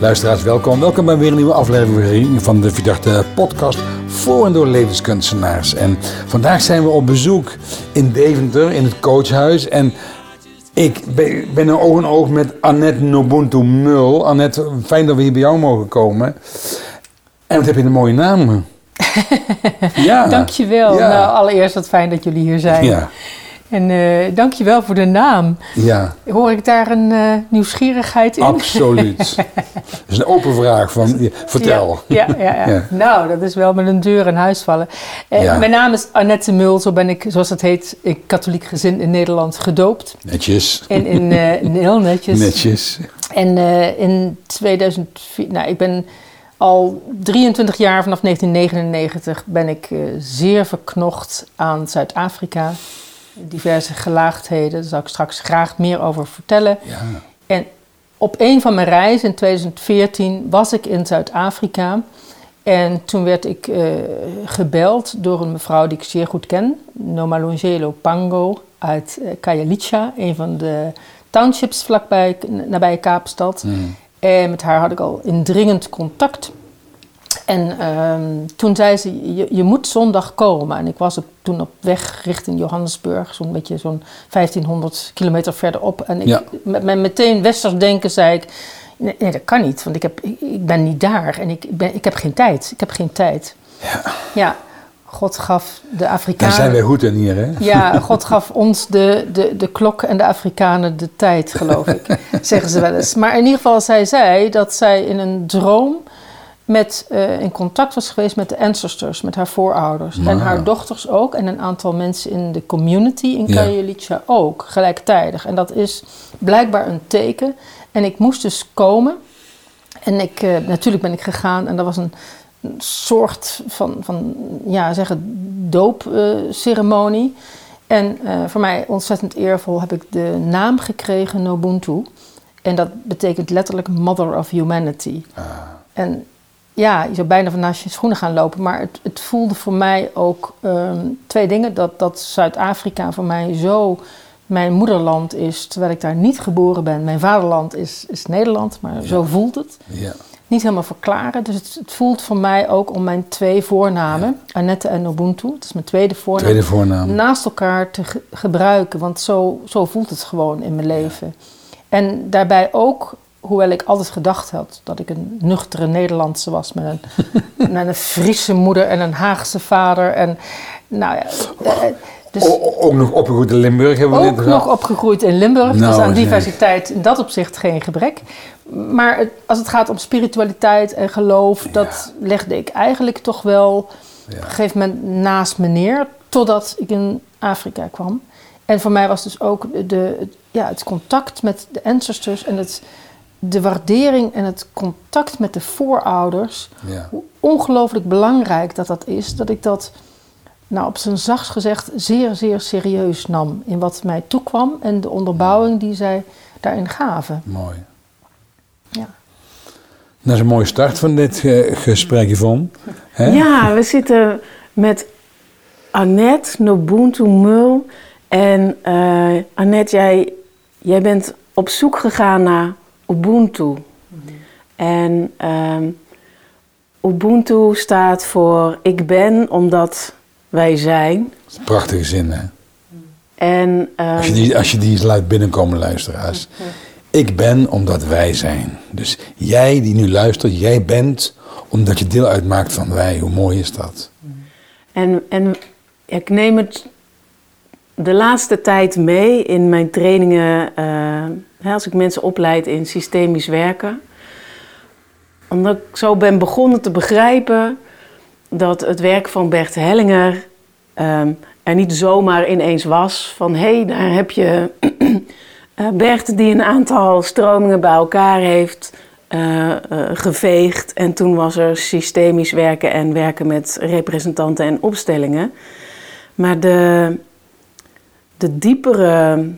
Luisteraars, welkom. Welkom bij weer een nieuwe aflevering van de Verdachte podcast voor en door levenskunstenaars. En vandaag zijn we op bezoek in Deventer, in het coachhuis. En ik ben, er oog in oog met Annette Nobuntu Mul. Annette, fijn dat we hier bij jou mogen komen. En wat heb je een mooie naam. ja. Dankjewel. Ja. Nou, allereerst wat fijn dat jullie hier zijn. Ja. En uh, dankjewel voor de naam. Ja. Hoor ik daar een uh, nieuwsgierigheid in? Absoluut. dat is een open vraag. Van, vertel. Ja, ja, ja, ja, Nou, dat is wel met een deur in huis vallen. Uh, mijn naam is Annette Mul. Zo ben ik, zoals het heet, in katholiek gezin in Nederland gedoopt. Netjes. En in, heel netjes. Netjes. En in 2004... Nou, ik ben al 23 jaar, vanaf 1999, ben ik zeer verknocht aan Zuid-Afrika diverse gelaagdheden. Daar zal ik straks graag meer over vertellen. Ja. En op een van mijn reizen in 2014 was ik in Zuid-Afrika. En toen werd ik uh, gebeld door een mevrouw die ik zeer goed ken, Nomalongelo Pango uit uh, Kayalicha, een van de townships vlakbij, nabij Kaapstad. Mm. En met haar had ik al indringend contact. En ehm, toen zei ze, je, je, moet zondag komen. En ik was toen op weg richting Johannesburg, zo'n beetje zo'n 1500 kilometer verderop. En ik, met mijn meteen westers denken zei ik, nee, dat kan niet, want ik, heb, ik, ben niet daar en ik, ben, ik heb geen tijd. Ik heb geen tijd. Ja. ja. God gaf de Afrikanen... Daar zijn wij goed in hier, hè? Ja, God gaf ons de, de, de klok en de Afrikanen de tijd, geloof ik. zeggen ze wel eens. Maar in ieder geval, zij zei dat zij in een droom met, uh, in contact was geweest met de ancestors, met haar voorouders. En haar dochters ook. En een aantal mensen in de community in Kajelica ook, gelijktijdig. En dat is blijkbaar een teken. En ik moest dus komen. En ik, uh, natuurlijk ben ik gegaan en dat was een, een soort van, van ja, zeggen, doopceremonie. Uh, en voor mij ontzettend eervol heb ik de naam gekregen Nobuntu. En dat betekent letterlijk Mother of Humanity. Ah. En ja, je zou bijna van naast je schoenen gaan lopen. Maar het, het voelde voor mij ook ehm, twee dingen. Dat, dat Zuid-Afrika voor mij zo mijn moederland is, terwijl ik daar niet geboren ben. Mijn vaderland is, is Nederland, maar zo voelt het. Ja. Niet helemaal verklaren. Dus het, het, voelt voor mij ook om mijn twee voornamen, Annette en Ubuntu, dat is mijn tweede voornaam, tweede voornaam. naast elkaar te gebruiken. Want zo, zo voelt het gewoon in mijn leven. En daarbij ook hoewel ik altijd gedacht had dat ik een nuchtere Nederlandse was met een, met een Friese moeder en een Haagse vader. En, nou ja, eh, dus ook nog opgegroeid in Limburg hebben we Ook nog opgegroeid in Limburg, nou, dus aan diversiteit in dat opzicht geen gebrek. Maar als het gaat om spiritualiteit en geloof, dat legde ik eigenlijk toch wel op een gegeven moment naast me neer, totdat ik in Afrika kwam. En voor mij was dus ook de, ja, het contact met de ancestors en het de waardering en het contact met de voorouders, ja. hoe ongelooflijk belangrijk dat dat is, dat ik dat, nou op zijn zachtst gezegd, zeer, zeer serieus nam in wat mij toekwam en de onderbouwing die zij daarin gaven. Mooi. Ja. Dat is een mooie start van dit uh, gesprek, Yvonne. Ja, we zitten met Annette Nobuntu Mul. En uh, Annette, jij, jij bent op zoek gegaan naar Ubuntu. En um, Ubuntu staat voor ik ben omdat wij zijn. Prachtige zin, hè? En, als, je die, als je die eens laat binnenkomen, luisteraars. Ik ben omdat wij zijn. Dus jij die nu luistert, jij bent omdat je deel uitmaakt van wij. Hoe mooi is dat? En, en ik neem het de laatste tijd mee in mijn trainingen, uh, als ik mensen opleid in systemisch werken. Omdat ik zo ben begonnen te begrijpen dat het werk van Bert Hellinger uh, er niet zomaar ineens was van hé, hey, daar heb je uh, Bert die een aantal stromingen bij elkaar heeft uh, geveegd. En toen was er systemisch werken en werken met representanten en opstellingen. Maar de, de diepere,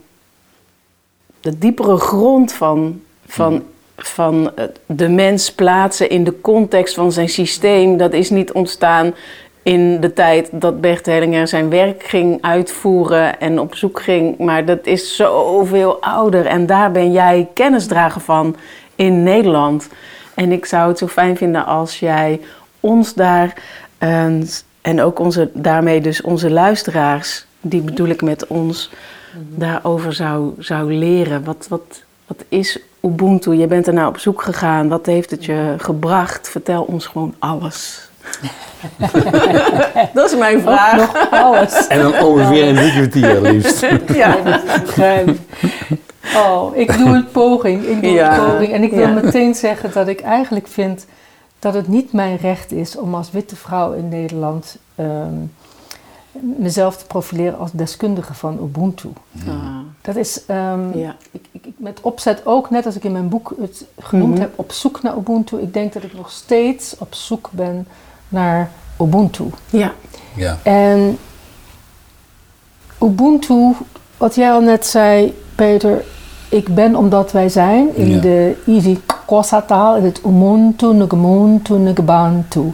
de diepere grond van, van, van de mens plaatsen in de context van zijn systeem, dat is niet ontstaan in de tijd dat Bert Hellinger zijn werk ging uitvoeren en op zoek ging. Maar dat is zoveel ouder en daar ben jij kennisdrager van in Nederland. En ik zou het zo fijn vinden als jij ons daar en, en ook onze, daarmee dus onze luisteraars, die bedoel ik met ons, daarover zou, zou leren. Wat, wat, wat is Ubuntu? Je bent er nou op zoek gegaan. Wat heeft het je gebracht? Vertel ons gewoon alles. dat is mijn vraag. Nog alles. En dan ongeveer een drie kwartier liefst. Ja. Oh, ik doe een poging. Ik doe Ja, een poging. En ik wil ja. meteen zeggen dat ik eigenlijk vind dat het niet mijn recht is om als witte vrouw in Nederland ehm, mezelf te profileren als deskundige van Ubuntu. Ah, Dat is ehm, ja. ik, ik, ik- met opzet ook, net als ik in mijn boek het genoemd Mhm. heb, op zoek naar Ubuntu. Ik denk dat ik nog steeds op zoek ben naar Ubuntu. ja. Ja. En Ubuntu, wat jij al net zei, Peter, ik ben omdat wij zijn in Ja. de Easy Kosa taal, is het Ubuntu, Nugumuntu, Nugubantu.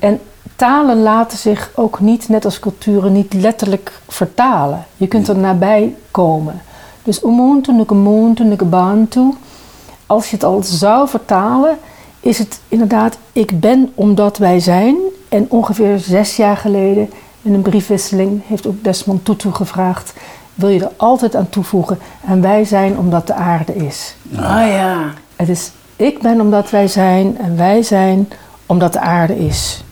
En talen laten zich ook niet, net als culturen, niet letterlijk vertalen. Je kunt er nabij komen. Dus Ubuntu, Nugumuntu, Nugubantu, als je het al zou vertalen, is het inderdaad ik ben omdat wij zijn. En ongeveer zes jaar geleden in een briefwisseling heeft ook Desmond Tutu gevraagd: wil je er altijd aan toevoegen? En wij zijn omdat de aarde is. Ah ja. Het is ik ben omdat wij zijn en wij zijn omdat de aarde is.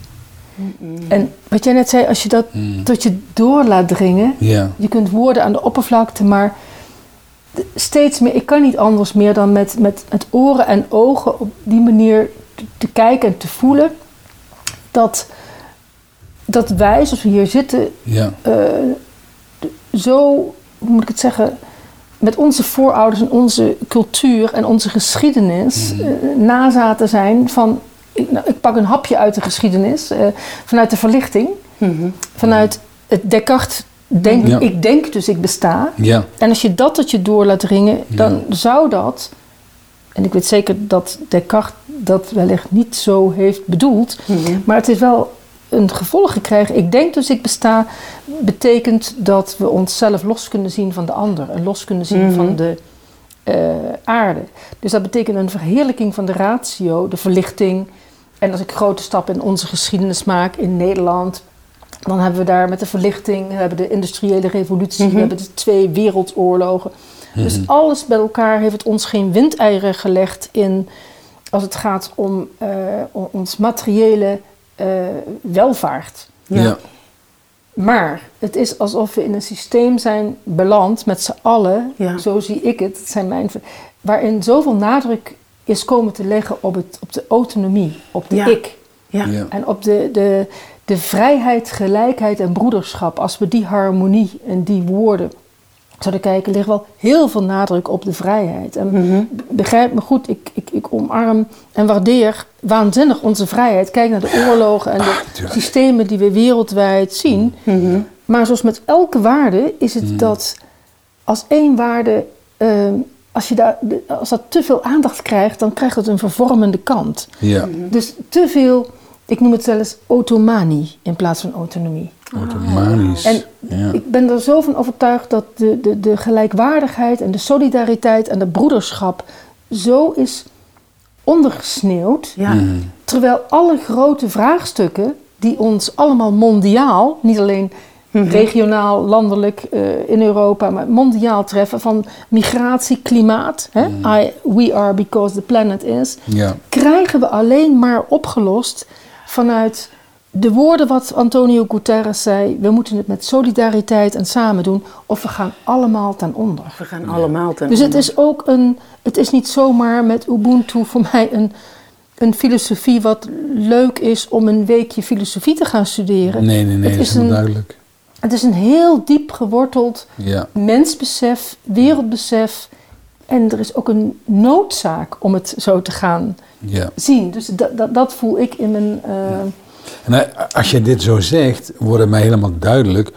En wat jij net zei, als je dat tot je door laat dringen, Ja. je kunt woorden aan de oppervlakte, maar steeds meer, ik kan niet anders meer dan met, met, met oren en ogen op die manier te, te kijken en te voelen dat, dat wij, zoals we hier zitten, eh, zo, hoe moet ik het zeggen, met onze voorouders en onze cultuur en onze geschiedenis eh, nazaten zijn van, nou, ik pak een hapje uit de geschiedenis, eh, vanuit de verlichting, Mhm. vanuit het Descartes, denk, Ja. ik denk dus ik besta. Ja. En als je dat tot je door laat dringen, dan zou dat, en ik weet zeker dat Descartes dat wellicht niet zo heeft bedoeld, Mhm. maar het is wel een gevolg gekregen. Ik denk dus ik besta, betekent dat we onszelf los kunnen zien van de ander en los kunnen zien Mhm. van de eh, aarde. Dus dat betekent een verheerlijking van de ratio, de verlichting. En als ik grote stappen in onze geschiedenis maak in Nederland, dan hebben we daar met de verlichting, we hebben de industriële revolutie, Mhm. we hebben de twee wereldoorlogen. Dus alles bij elkaar heeft het ons geen windeieren gelegd in als het gaat om eh, ons materiële eh, welvaart. Ja. Ja. Maar het is alsof we in een systeem zijn beland met z'n allen, Ja. zo zie ik het, het zijn mijn, waarin zoveel nadruk is komen te leggen op, het, op de autonomie, op de Ja. ik. Ja. Ja. En op de, de, de vrijheid, gelijkheid en broederschap. Als we die harmonie en die woorden zouden kijken, ligt wel heel veel nadruk op de vrijheid. En Mhm. begrijp me goed, ik, ik, ik omarm en waardeer waanzinnig onze vrijheid. Kijk naar de oorlogen en de tuurlijk. systemen die we wereldwijd zien. Mhm. Maar zoals met elke waarde is het dat als één waarde, ehm, als, je daar, als dat te veel aandacht krijgt, dan krijgt het een vervormende kant. Ja. Dus te veel, ik noem het wel eens automanie in plaats van autonomie. Automatisch. En ja. ik ben er zo van overtuigd dat de, de, de gelijkwaardigheid en de solidariteit en de broederschap zo is ondergesneeuwd. Ja. Mhm. Terwijl alle grote vraagstukken die ons allemaal mondiaal, niet alleen regionaal, landelijk eh, in Europa, maar mondiaal treffen, van migratie, klimaat, hè? I, we are because the planet is, Ja. krijgen we alleen maar opgelost vanuit de woorden wat Antonio Guterres zei. We moeten het met solidariteit en samen doen, of we gaan allemaal ten onder. We gaan allemaal ten Dus het onder. is ook een, het is niet zomaar met Ubuntu voor mij een, een filosofie wat leuk is om een weekje filosofie te gaan studeren. Nee, nee, nee, Het dat is een- duidelijk. Het is een heel diep geworteld Ja. mensbesef, wereldbesef. En er is ook een noodzaak om het zo te gaan ja. zien. Dus dat, dat, dat voel ik in mijn. eh, En eh, als je dit zo zegt, wordt het mij helemaal duidelijk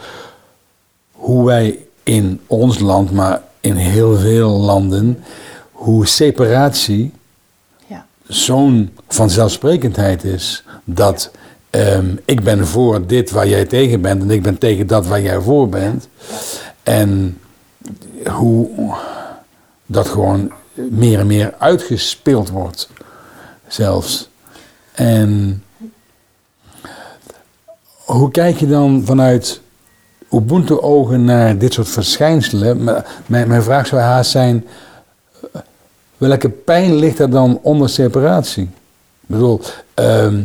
hoe wij in ons land, maar in heel veel landen, hoe separatie ja. zo'n vanzelfsprekendheid is. Dat ehm, ik ben voor dit waar jij tegen bent en ik ben tegen dat waar jij voor bent. En hoe dat gewoon meer en meer uitgespeeld wordt. zelfs. En hoe kijk je dan vanuit Ubuntu-ogen naar dit soort verschijnselen? Mijn, mijn vraag zou haast zijn, welke pijn ligt er dan onder separatie? Ik bedoel, ehm,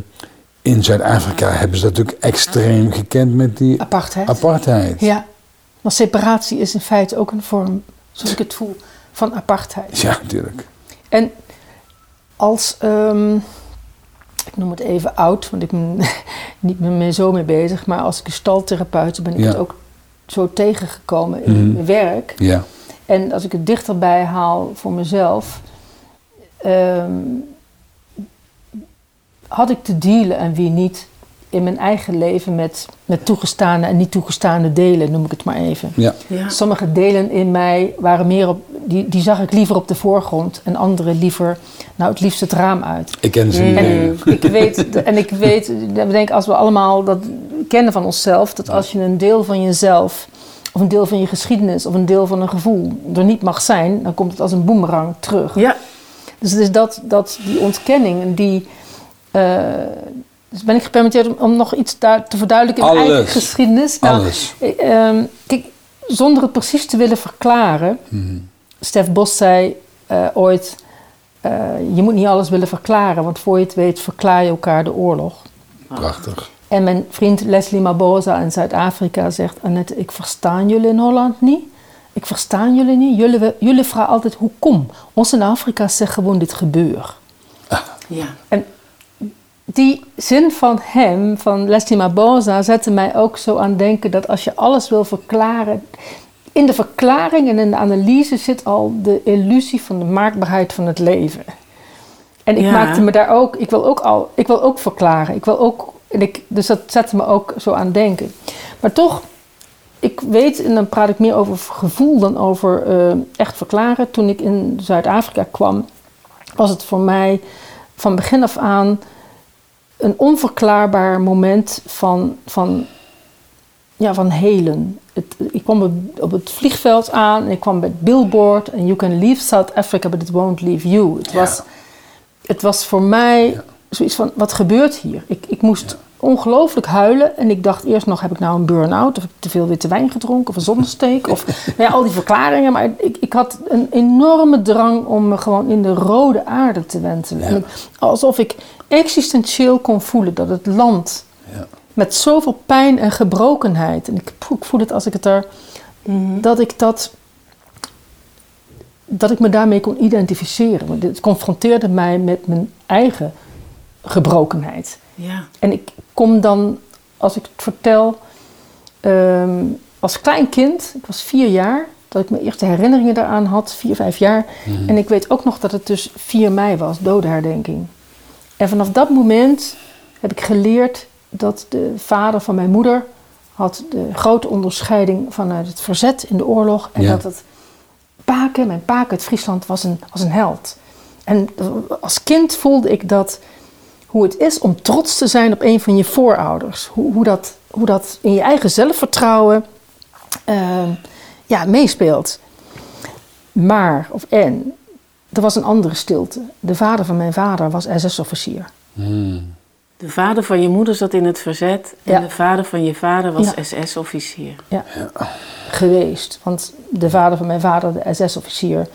in Zuid-Afrika hebben ze dat natuurlijk extreem gekend met die Apartheid. apartheid. ja, maar separatie is in feite ook een vorm, zoals ik het voel, van apartheid. Ja, natuurlijk. En als, ehm, ik noem het even oud, want ik ben niet meer zo mee bezig, maar als gestaltherapeut ben ik Ja. het ook zo tegengekomen in Mhm. mijn werk. Ja, En als ik het dichterbij haal voor mezelf, ehm, had ik te dealen en wie niet in mijn eigen leven met, met toegestane en niet toegestane delen, noem ik het maar even. ja. Ja. Sommige delen in mij waren meer op, die, die zag ik liever op de voorgrond en andere liever, nou het liefst het raam uit. Ik ken ze niet. En ik weet, en ik weet, we denken als we allemaal dat kennen van onszelf, dat als je een deel van jezelf, of een deel van je geschiedenis, of een deel van een gevoel er niet mag zijn, dan komt het als een boemerang terug. Ja. Dus het is dat, dat die ontkenning en die. Eh, dus ben ik gepermitteerd om, om nog iets daar te verduidelijken in mijn eigen geschiedenis. Nou, Alles. eh, ehm, kijk, zonder het precies te willen verklaren. Mhm. Stef Bos zei eh, ooit: eh, Je moet niet alles willen verklaren, want voor je het weet verklaar je elkaar de oorlog. Prachtig. En mijn vriend Leslie Mabosa in Zuid-Afrika zegt: Annette, ik verstaan jullie in Holland niet. Ik verstaan jullie niet. Jullie, jullie vragen altijd hoe kom. Ons in Afrika zegt gewoon dit gebeurt. Ja. En die zin van hem, van Leslie Mabosa, zette mij ook zo aan denken dat als je alles wil verklaren. In de verklaring en in de analyse zit al de illusie van de maakbaarheid van het leven. En ik Ja. maakte me daar ook, ik wil ook al, ik wil ook verklaren. Ik wil ook, en ik, dus dat zette me ook zo aan denken. Maar toch, ik weet, en dan praat ik meer over gevoel dan over eh, echt verklaren. Toen ik in Zuid-Afrika kwam, was het voor mij van begin af aan een onverklaarbaar moment van, van, ja, van helen. Het, ik kwam op- het vliegveld aan en ik kwam bij het billboard en you can leave South Africa, but it won't leave you. Het, Ja. was, het was voor mij Ja. zoiets van, wat gebeurt hier? Ik, ik moest ongelooflijk huilen en ik dacht eerst nog, heb ik nou een burn-out? Of heb ik te veel witte wijn gedronken of een zonnesteek? of nou ja, al die verklaringen. Maar ik, ik had een enorme drang om me gewoon in de rode aarde te wentelen. Ja. En ik- alsof ik existentieel kon voelen dat het land Ja. met zoveel pijn en gebrokenheid. En ik, ik voel het als ik het er. dat ik dat. dat ik me daarmee kon identificeren. Want het confronteerde mij met mijn eigen gebrokenheid. Ja. En ik kom dan, als ik het vertel, ehm, als klein kind, ik was vier jaar, dat ik mijn eerste herinneringen daaraan had, vier, vijf jaar. En ik weet ook nog dat het dus 4 mei was, dodenherdenking. En vanaf dat moment heb ik geleerd dat de vader van mijn moeder had de grote onderscheiding vanuit het verzet in de oorlog. En Ja. dat het Paken, mijn Paken uit Friesland, was een, was een held. En als kind voelde ik dat hoe het is om trots te zijn op een van je voorouders. Hoe, hoe, dat, hoe dat in je eigen zelfvertrouwen eh, ja, meespeelt. Maar, of en, er was een andere stilte. De vader van mijn vader was SS-officier. Hmm. De vader van je moeder zat in het verzet en Ja. de vader van je vader was Ja. SS-officier. Ja, geweest. Want de vader van mijn vader, de SS-officier,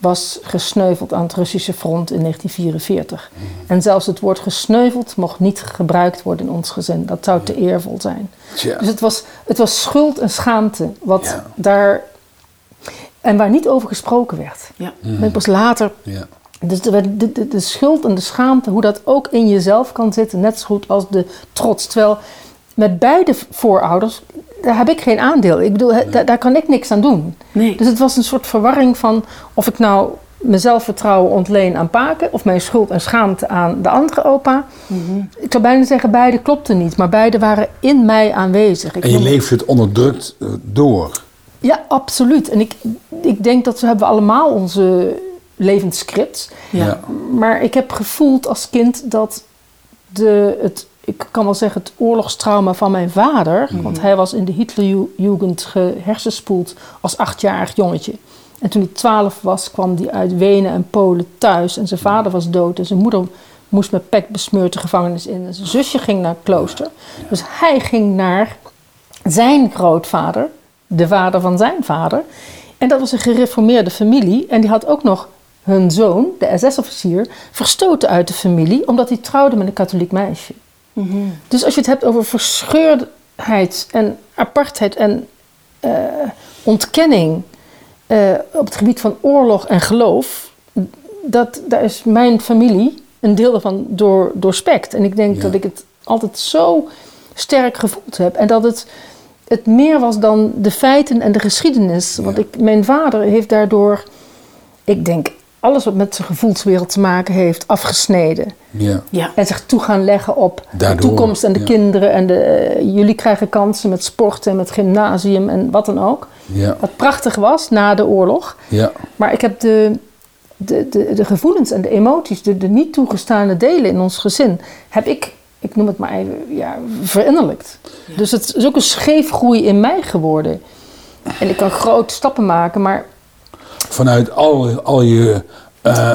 was gesneuveld aan het Russische front in 1944. En zelfs het woord gesneuveld mocht niet gebruikt worden in ons gezin. Dat zou te eervol zijn. Tja. Dus het was, het was schuld en schaamte wat Ja. daar. En waar niet over gesproken werd. Ja. Pas later. Ja. Dus de, de, de, de schuld en de schaamte, hoe dat ook in jezelf kan zitten, net zo goed als de trots. Terwijl met beide voorouders, daar heb ik geen aandeel. Ik bedoel, he- daar, kan ik niks aan doen. Nee. Dus het was een soort verwarring van of ik nou mijn zelfvertrouwen ontleen aan Paken of mijn schuld en schaamte aan de andere opa. Ik zou bijna zeggen, beide klopten niet, maar beide waren in mij aanwezig. Ik En je noem- leeft het onderdrukt eh, door. Ja, absoluut. En ik, ik denk dat we hebben allemaal onze levensscript. Ja. Ja. Maar ik heb gevoeld als kind dat de, het, ik kan wel zeggen, het oorlogstrauma van mijn vader, want hij was in de Hitlerjugend gehersenspoeld als achtjarig jongetje. En toen hij twaalf was, kwam hij uit Wenen en Polen thuis en zijn vader was dood en zijn moeder moest met pek besmeurd de gevangenis in. En zijn zusje ging naar het klooster. Dus hij ging naar zijn grootvader, de vader van zijn vader. En dat was een gereformeerde familie. En die had ook nog hun zoon, de SS-officier, verstoten uit de familie, omdat hij trouwde met een katholiek meisje. Dus als je het hebt over verscheurdheid en apartheid en eh, ontkenning eh, op het gebied van oorlog en geloof, dat, daar is mijn familie een deel daarvan door, doorspekt. En ik denk Ja. dat ik het altijd zo sterk gevoeld heb en dat het, het meer was dan de feiten en de geschiedenis. Want Ja. ik, mijn vader heeft daardoor, ik denk, alles wat met zijn gevoelswereld te maken heeft, afgesneden. Ja. Ja. En zich toe gaan leggen op Daardoor, de toekomst en de ja. kinderen. En de, eh, jullie krijgen kansen met sporten en met gymnasium en wat dan ook. Ja. Wat prachtig was na de oorlog. Ja. Maar ik heb de, de, de, de gevoelens en de emoties, de, de niet toegestane delen in ons gezin, heb ik, ik noem het maar even, ja, verinnerlijkt. Dus het is ook een scheefgroei in mij geworden. En ik kan grote stappen maken, maar Vanuit al, al je eh,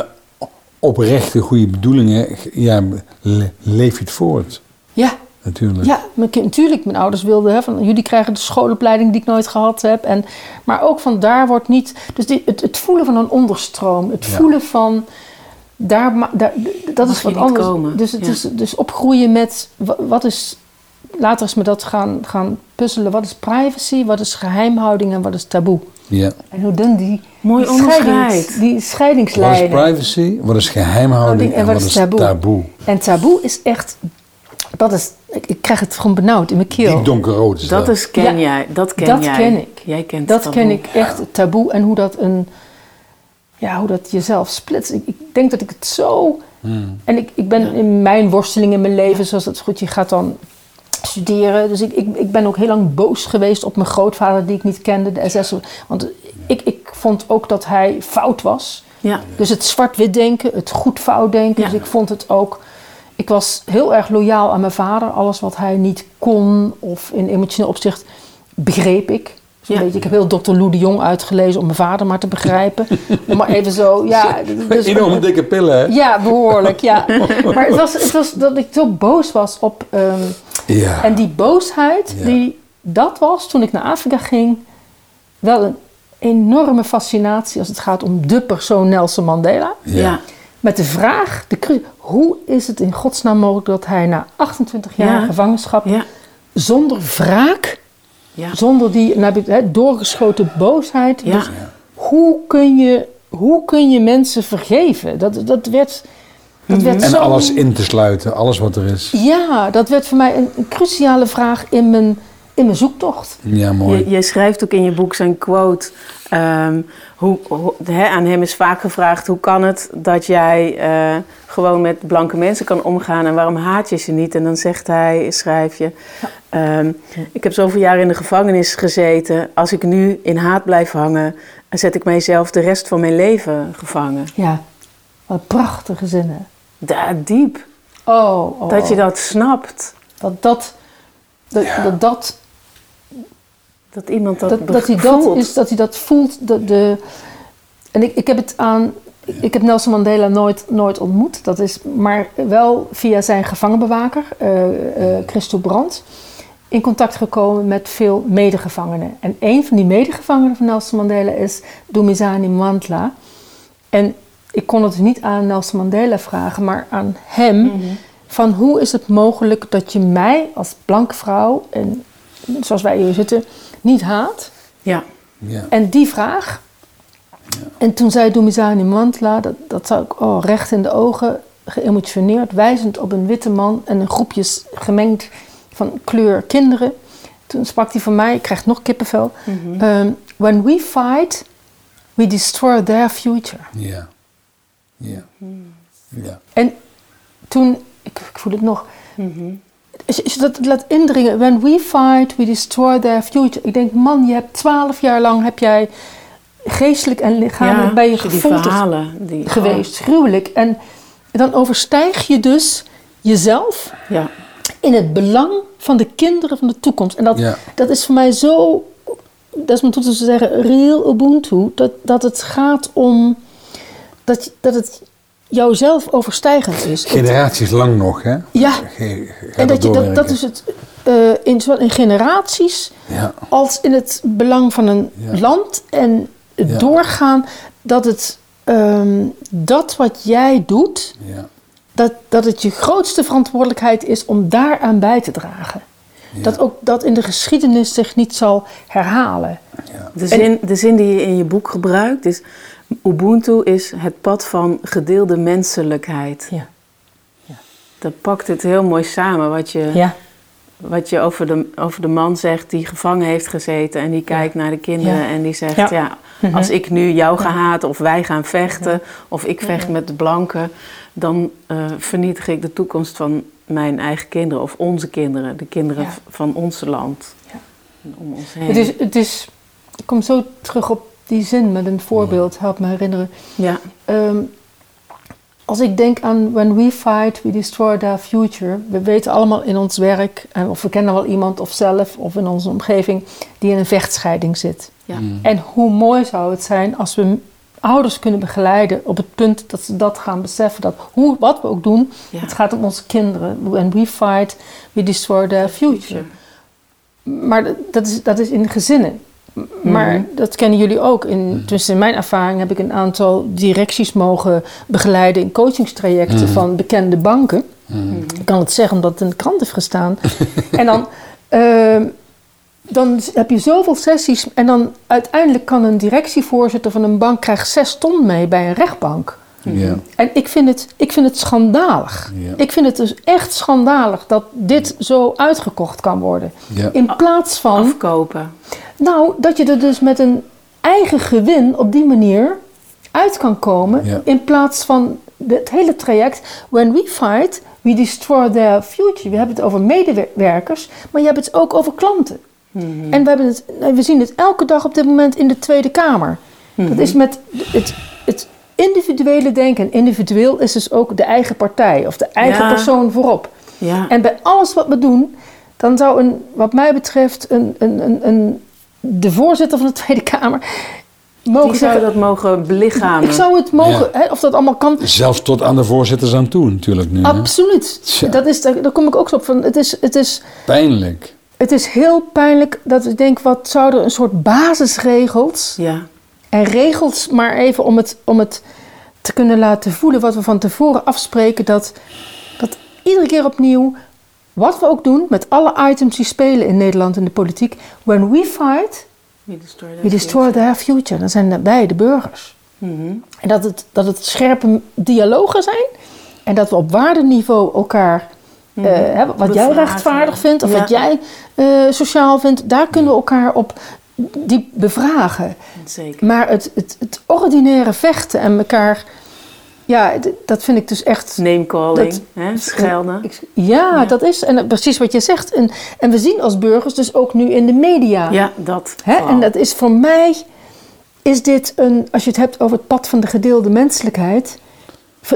oprechte goede bedoelingen ja, le- leef je het voort. ja, Natuurlijk. Ja, mijn kind, natuurlijk. Mijn ouders wilden hè, van jullie krijgen de schoolopleiding die ik nooit gehad heb. En, maar ook van daar wordt niet. Dus die, het, het voelen van een onderstroom, het Ja. voelen van. Daar, dat Mag is wat anders. komen, Dus, het ja. is, dus opgroeien met wa- wat is. Later is me dat gaan, gaan puzzelen. Wat is privacy, wat is geheimhouding en wat is taboe? Ja. En hoe dan die, Mooi die, scheidings- die Wat is scheidingslijnen. privacy? Wat is geheimhouding? En wat is taboe? En taboe is echt. Dat is, ik, ik krijg het gewoon benauwd in mijn keel. Diep donkerrood is dat. Dat is, ken Ja, jij. Dat ken dat jij. ken ik. Jij kent Dat taboe. ken ik echt, het taboe en hoe dat een, ja, hoe dat jezelf splitst. Ik, ik denk dat ik het zo, Hmm. en ik, ik ben in mijn worsteling in mijn leven, zoals dat is goed, je gaat dan studeren. Dus ik, ik, ik ben ook heel lang boos geweest op mijn grootvader die ik niet kende, de SS. Want ik, ik vond ook dat hij fout was. Ja. Dus het zwart-wit denken, het goed-fout denken. Ja. Dus ik vond het ook. Ik was heel erg loyaal aan mijn vader. Alles wat hij niet kon of in emotioneel opzicht begreep ik. Ja. beetje, ik heb heel Dr. Lou de Jong uitgelezen om mijn vader maar te begrijpen. Om maar even zo, ja. Dus, Enorme dikke pillen, hè? ja, behoorlijk, ja. Maar het was, het was dat ik zo boos was op... ehm, Ja. en die boosheid, Ja. die, dat was toen ik naar Afrika ging, wel een enorme fascinatie als het gaat om de persoon Nelson Mandela. Ja. Ja. Met de vraag, de, hoe is het in godsnaam mogelijk dat hij na 28 jaar Ja. gevangenschap Ja. zonder wraak, Ja. zonder die hè, doorgeschoten boosheid, Ja. dus hoe, kun je, hoe kun je mensen vergeven? Dat, dat werd, dat werd En zo... alles in te sluiten, alles wat er is. Ja, dat werd voor mij een, een cruciale vraag in mijn, in mijn zoektocht. Ja, mooi. Je, je schrijft ook in je boek zijn quote. ehm, hoe, aan hem is vaak gevraagd: hoe kan het dat jij eh, gewoon met blanke mensen kan omgaan en waarom haat je ze niet? En dan zegt hij, schrijf je: ehm, Ik heb zoveel jaar in de gevangenis gezeten. Als ik nu in haat blijf hangen, dan zet ik mijzelf de rest van mijn leven gevangen. Ja, wat prachtige zinnen. Daar diep. Oh, oh, Dat je oh. dat snapt. Dat dat, dat, Ja. dat, dat, Dat iemand dat, dat, dat hij dat voelt. is, dat hij dat voelt. De, de, en ik, ik heb het aan, ik heb Nelson Mandela nooit, nooit ontmoet. Dat is maar wel via zijn gevangenbewaker, eh eh Christo Brandt, in contact gekomen met veel medegevangenen. En een van die medegevangenen van Nelson Mandela is Dumizani Mantla. En ik kon het niet aan Nelson Mandela vragen, maar aan hem. Van hoe is het mogelijk dat je mij als blanke vrouw, en zoals wij hier zitten, niet haat? Ja. Ja. En die vraag. En toen zei Dumizani Mantla, dat, dat zou ik oh, recht in de ogen, geëmotioneerd, wijzend op een witte man en een groepje s- gemengd van kleur kinderen. Toen sprak hij van mij, ik krijg nog kippenvel. ehm, When we fight, we destroy their future. Ja. Ja. Ja. En toen, ik, ik voel het nog. Als je, als je dat laat indringen, when we fight, we destroy their future. Ik denk, man, je hebt twaalf jaar lang heb jij geestelijk en lichamelijk bij je. Die, geweest, gruwelijk. En dan overstijg je dus jezelf Oh, ja. in het belang van de kinderen van de toekomst. En dat, Ja. dat is voor mij zo, dat is mijn toe te zeggen, real Ubuntu. Dat, dat het gaat om, dat, dat het jouzelf overstijgend is. Generaties lang nog, hè? Ja. Ge- En dat, je, dat, dat is het eh, in, zowel in generaties Ja. als in het belang van een Ja. land en het Ja. doorgaan dat het ehm, dat wat jij doet, Ja. dat, dat het je grootste verantwoordelijkheid is om daaraan bij te dragen. Dat ook dat in de geschiedenis zich niet zal herhalen. De zin, de zin die je in je boek gebruikt is... Ubuntu is het pad van gedeelde menselijkheid. Ja. Dat pakt het heel mooi samen. Wat je, Ja. wat je over, de, over de man zegt die gevangen heeft gezeten... en die kijkt naar de kinderen Ja. en die zegt... Ja. ja, Mhm. als ik nu jou ga haten of wij gaan vechten... of ik vecht met de blanken... dan eh, vernietig ik de toekomst van mijn eigen kinderen... of onze kinderen, de kinderen Ja. van ons land. Ja. En Om ons heen. Het is, het is, ik kom zo terug op die zin met een voorbeeld, help me herinneren. Ja, Ehm, als ik denk aan when we fight, we destroy their future. We weten allemaal in ons werk, en of we kennen wel iemand of zelf of in onze omgeving, die in een vechtscheiding zit. ja. En hoe mooi zou het zijn als we ouders kunnen begeleiden op het punt dat ze dat gaan beseffen. Dat hoe, wat we ook doen, Ja. het gaat om onze kinderen. When we fight, we destroy their future. Maar dat- dat is, dat is in gezinnen. Maar Mhm. dat kennen jullie ook. In, dus in mijn ervaring heb ik een aantal directies mogen begeleiden in coachingstrajecten Mhm. van bekende banken. Mhm. Ik kan het zeggen omdat het in de krant heeft gestaan. en dan, ehm, dan heb je zoveel sessies en dan uiteindelijk kan een directievoorzitter van een bank krijgt zes ton mee bij een rechtbank. Ja. En ik vind het, ik vind het schandalig. Ja. Ik vind het dus echt schandalig dat dit zo uitgekocht kan worden. Ja. In plaats van, Afkopen. nou, dat je er dus met een eigen gewin op die manier uit kan komen. Ja. In plaats van het hele traject. When we fight, we destroy their future. We hebben het over medewerkers, maar je hebt het ook over klanten. En we, hebben het, we zien het elke dag op dit moment in de Tweede Kamer. Dat is met het, het individuele denken. En individueel is dus ook de eigen partij of de eigen Ja. persoon voorop. Ja. En bij alles wat we doen, dan zou een, wat mij betreft, een, een, een, een, de voorzitter van de Tweede Kamer mogen Die zou zeggen. dat mogen belichamen. Ik zou het mogen, Ja. hè, of dat allemaal kan. Zelfs tot aan de voorzitters aan toe natuurlijk nu. Absoluut. Dat is, daar, daar kom ik ook zo op van. Het is, het, is, Pijnlijk. het is heel pijnlijk dat ik denk, wat zouden een soort basisregels Ja. En regels, maar even om het, om het te kunnen laten voelen wat we van tevoren afspreken, dat, dat iedere keer opnieuw, wat we ook doen met alle items die spelen in Nederland in de politiek, when we fight, We destroy we destroy their future. Dan zijn wij de burgers. Mhm. En dat het, dat het scherpe dialogen zijn en dat we op waardeniveau elkaar. eh, hè, wat jij rechtvaardig vindt of Ja. wat jij eh, sociaal vindt, daar kunnen we elkaar op die bevragen. Zeker. Maar het, het, het ordinaire vechten en elkaar, ja, dat vind ik dus echt. Name calling, Dat- hè, schelden. Ik- ja, dat is en precies wat je zegt. En, en we zien als burgers dus ook nu in de media. Ja, dat. Hè? En dat is voor mij, is dit een, als je het hebt over het pad van de gedeelde menselijkheid.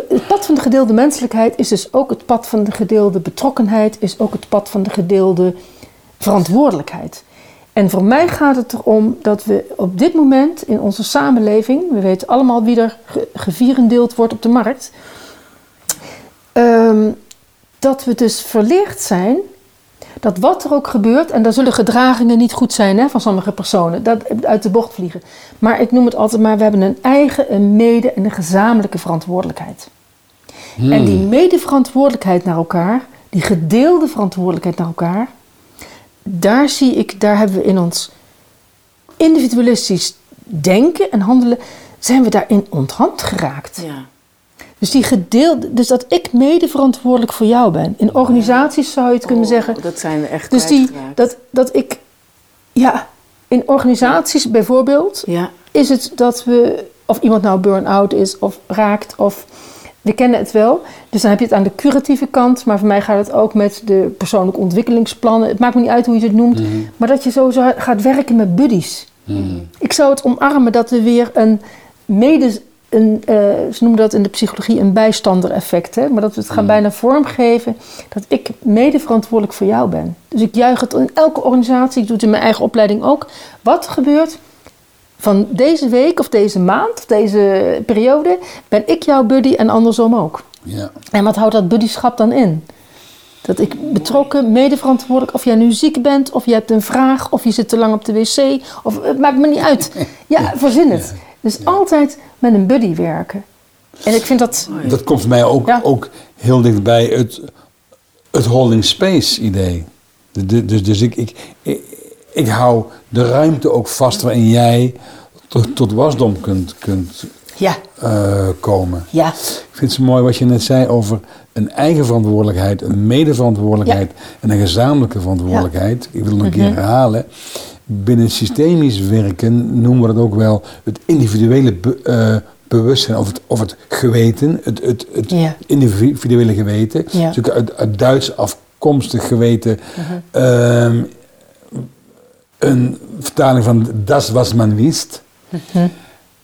Het pad van de gedeelde menselijkheid is dus ook het pad van de gedeelde betrokkenheid, is ook het pad van de gedeelde verantwoordelijkheid. En voor mij gaat het erom dat we op dit moment in onze samenleving, we weten allemaal wie er ge- gevierendeeld wordt op de markt, ehm, dat we dus verleerd zijn dat wat er ook gebeurt, en daar zullen gedragingen niet goed zijn hè, van sommige personen, dat uit de bocht vliegen. Maar ik noem het altijd maar, we hebben een eigen, een mede en een gezamenlijke verantwoordelijkheid. En die medeverantwoordelijkheid naar elkaar, die gedeelde verantwoordelijkheid naar elkaar, daar zie ik, daar hebben we in ons individualistisch denken en handelen, zijn we daarin onthand geraakt. Ja. Dus die gedeelde, dus dat ik mede verantwoordelijk voor jou ben. In organisaties zou je het kunnen Oh, zeggen. Dat zijn we echt Dus die, dat, dat ik, ja, in organisaties bijvoorbeeld, Ja, is het dat we, of iemand nou burn-out is of raakt, of we kennen het wel. Dus dan heb je het aan de curatieve kant, maar voor mij gaat het ook met de persoonlijke ontwikkelingsplannen. Het maakt me niet uit hoe je het noemt, maar dat je zo zo gaat werken met buddies. Ik zou het omarmen dat we weer een mede, een, eh, ze noemen dat in de psychologie een bijstander-effect, hè? maar dat we het gaan bijna vormgeven dat ik mede verantwoordelijk voor jou ben. Dus ik juich het in elke organisatie, ik doe het in mijn eigen opleiding ook. Wat gebeurt, van deze week of deze maand of deze periode ben ik jouw buddy en andersom ook. Ja. En wat houdt dat buddyschap dan in? Dat ik betrokken, medeverantwoordelijk, of jij nu ziek bent, of je hebt een vraag, of je zit te lang op de wc, of het maakt me niet uit. Ja, verzin het. Dus altijd met een buddy werken. En ik vind dat. Dat komt voor mij ook, Ja. ook heel dichtbij het, het holding space idee. De- de- Dus, dus ik, ik, ik, hou de ruimte ook vast waarin jij tot, tot wasdom kunt, kunt Ja, eh, komen. ja, Ik vind het zo mooi wat je net zei over een eigen verantwoordelijkheid, een medeverantwoordelijkheid en een gezamenlijke verantwoordelijkheid. Ik wil het nog een keer herhalen. Binnen systemisch werken noemen we dat ook wel het individuele be- eh, bewustzijn of het, of het geweten, het, het, het Ja. individuele geweten. Ja. Uit, uit Duits afkomstig geweten. Ehm, een vertaling van das was man wist.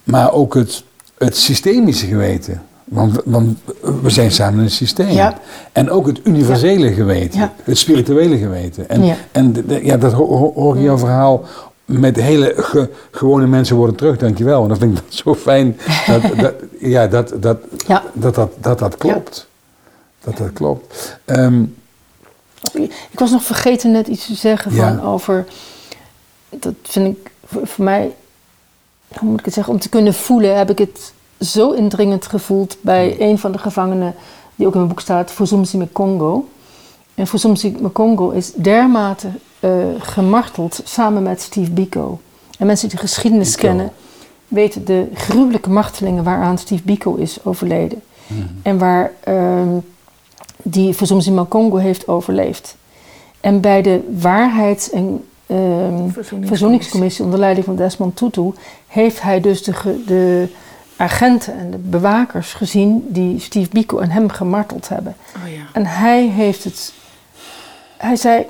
Maar ook het, het systemische geweten. Want, want we zijn samen een systeem. Ja. En ook het universele geweten. Ja. Het spirituele geweten. En, Ja. en de- de- ja, dat ho- ho- hoor ik in jouw verhaal met hele ge- gewone mensen worden terug, dankjewel. En dat vind ik dat zo fijn dat dat, ja, dat, dat, dat, dat, dat, dat klopt. Dat dat klopt. Ehm, Ik was nog vergeten net iets te zeggen van over. Dat vind ik voor, voor mij. Hoe moet ik het zeggen? Om te kunnen voelen heb ik het zo indringend gevoeld bij een van de gevangenen. die ook in mijn boek staat, Fuzumsi Congo. En Fuzumsi Congo is dermate eh, gemarteld samen met Steve Biko. En mensen die de geschiedenis Biko. kennen weten de gruwelijke martelingen waaraan Steve Biko is overleden. En waar ehm, die Fuzumsi Congo heeft overleefd. En bij de waarheids- en ehm, Verzoeningscommissie. verzoeningscommissie onder leiding van Desmond Tutu heeft hij dus de, de agenten en de bewakers gezien die Steve Biko en hem gemarteld hebben. Oh ja. En hij heeft het. Hij zei: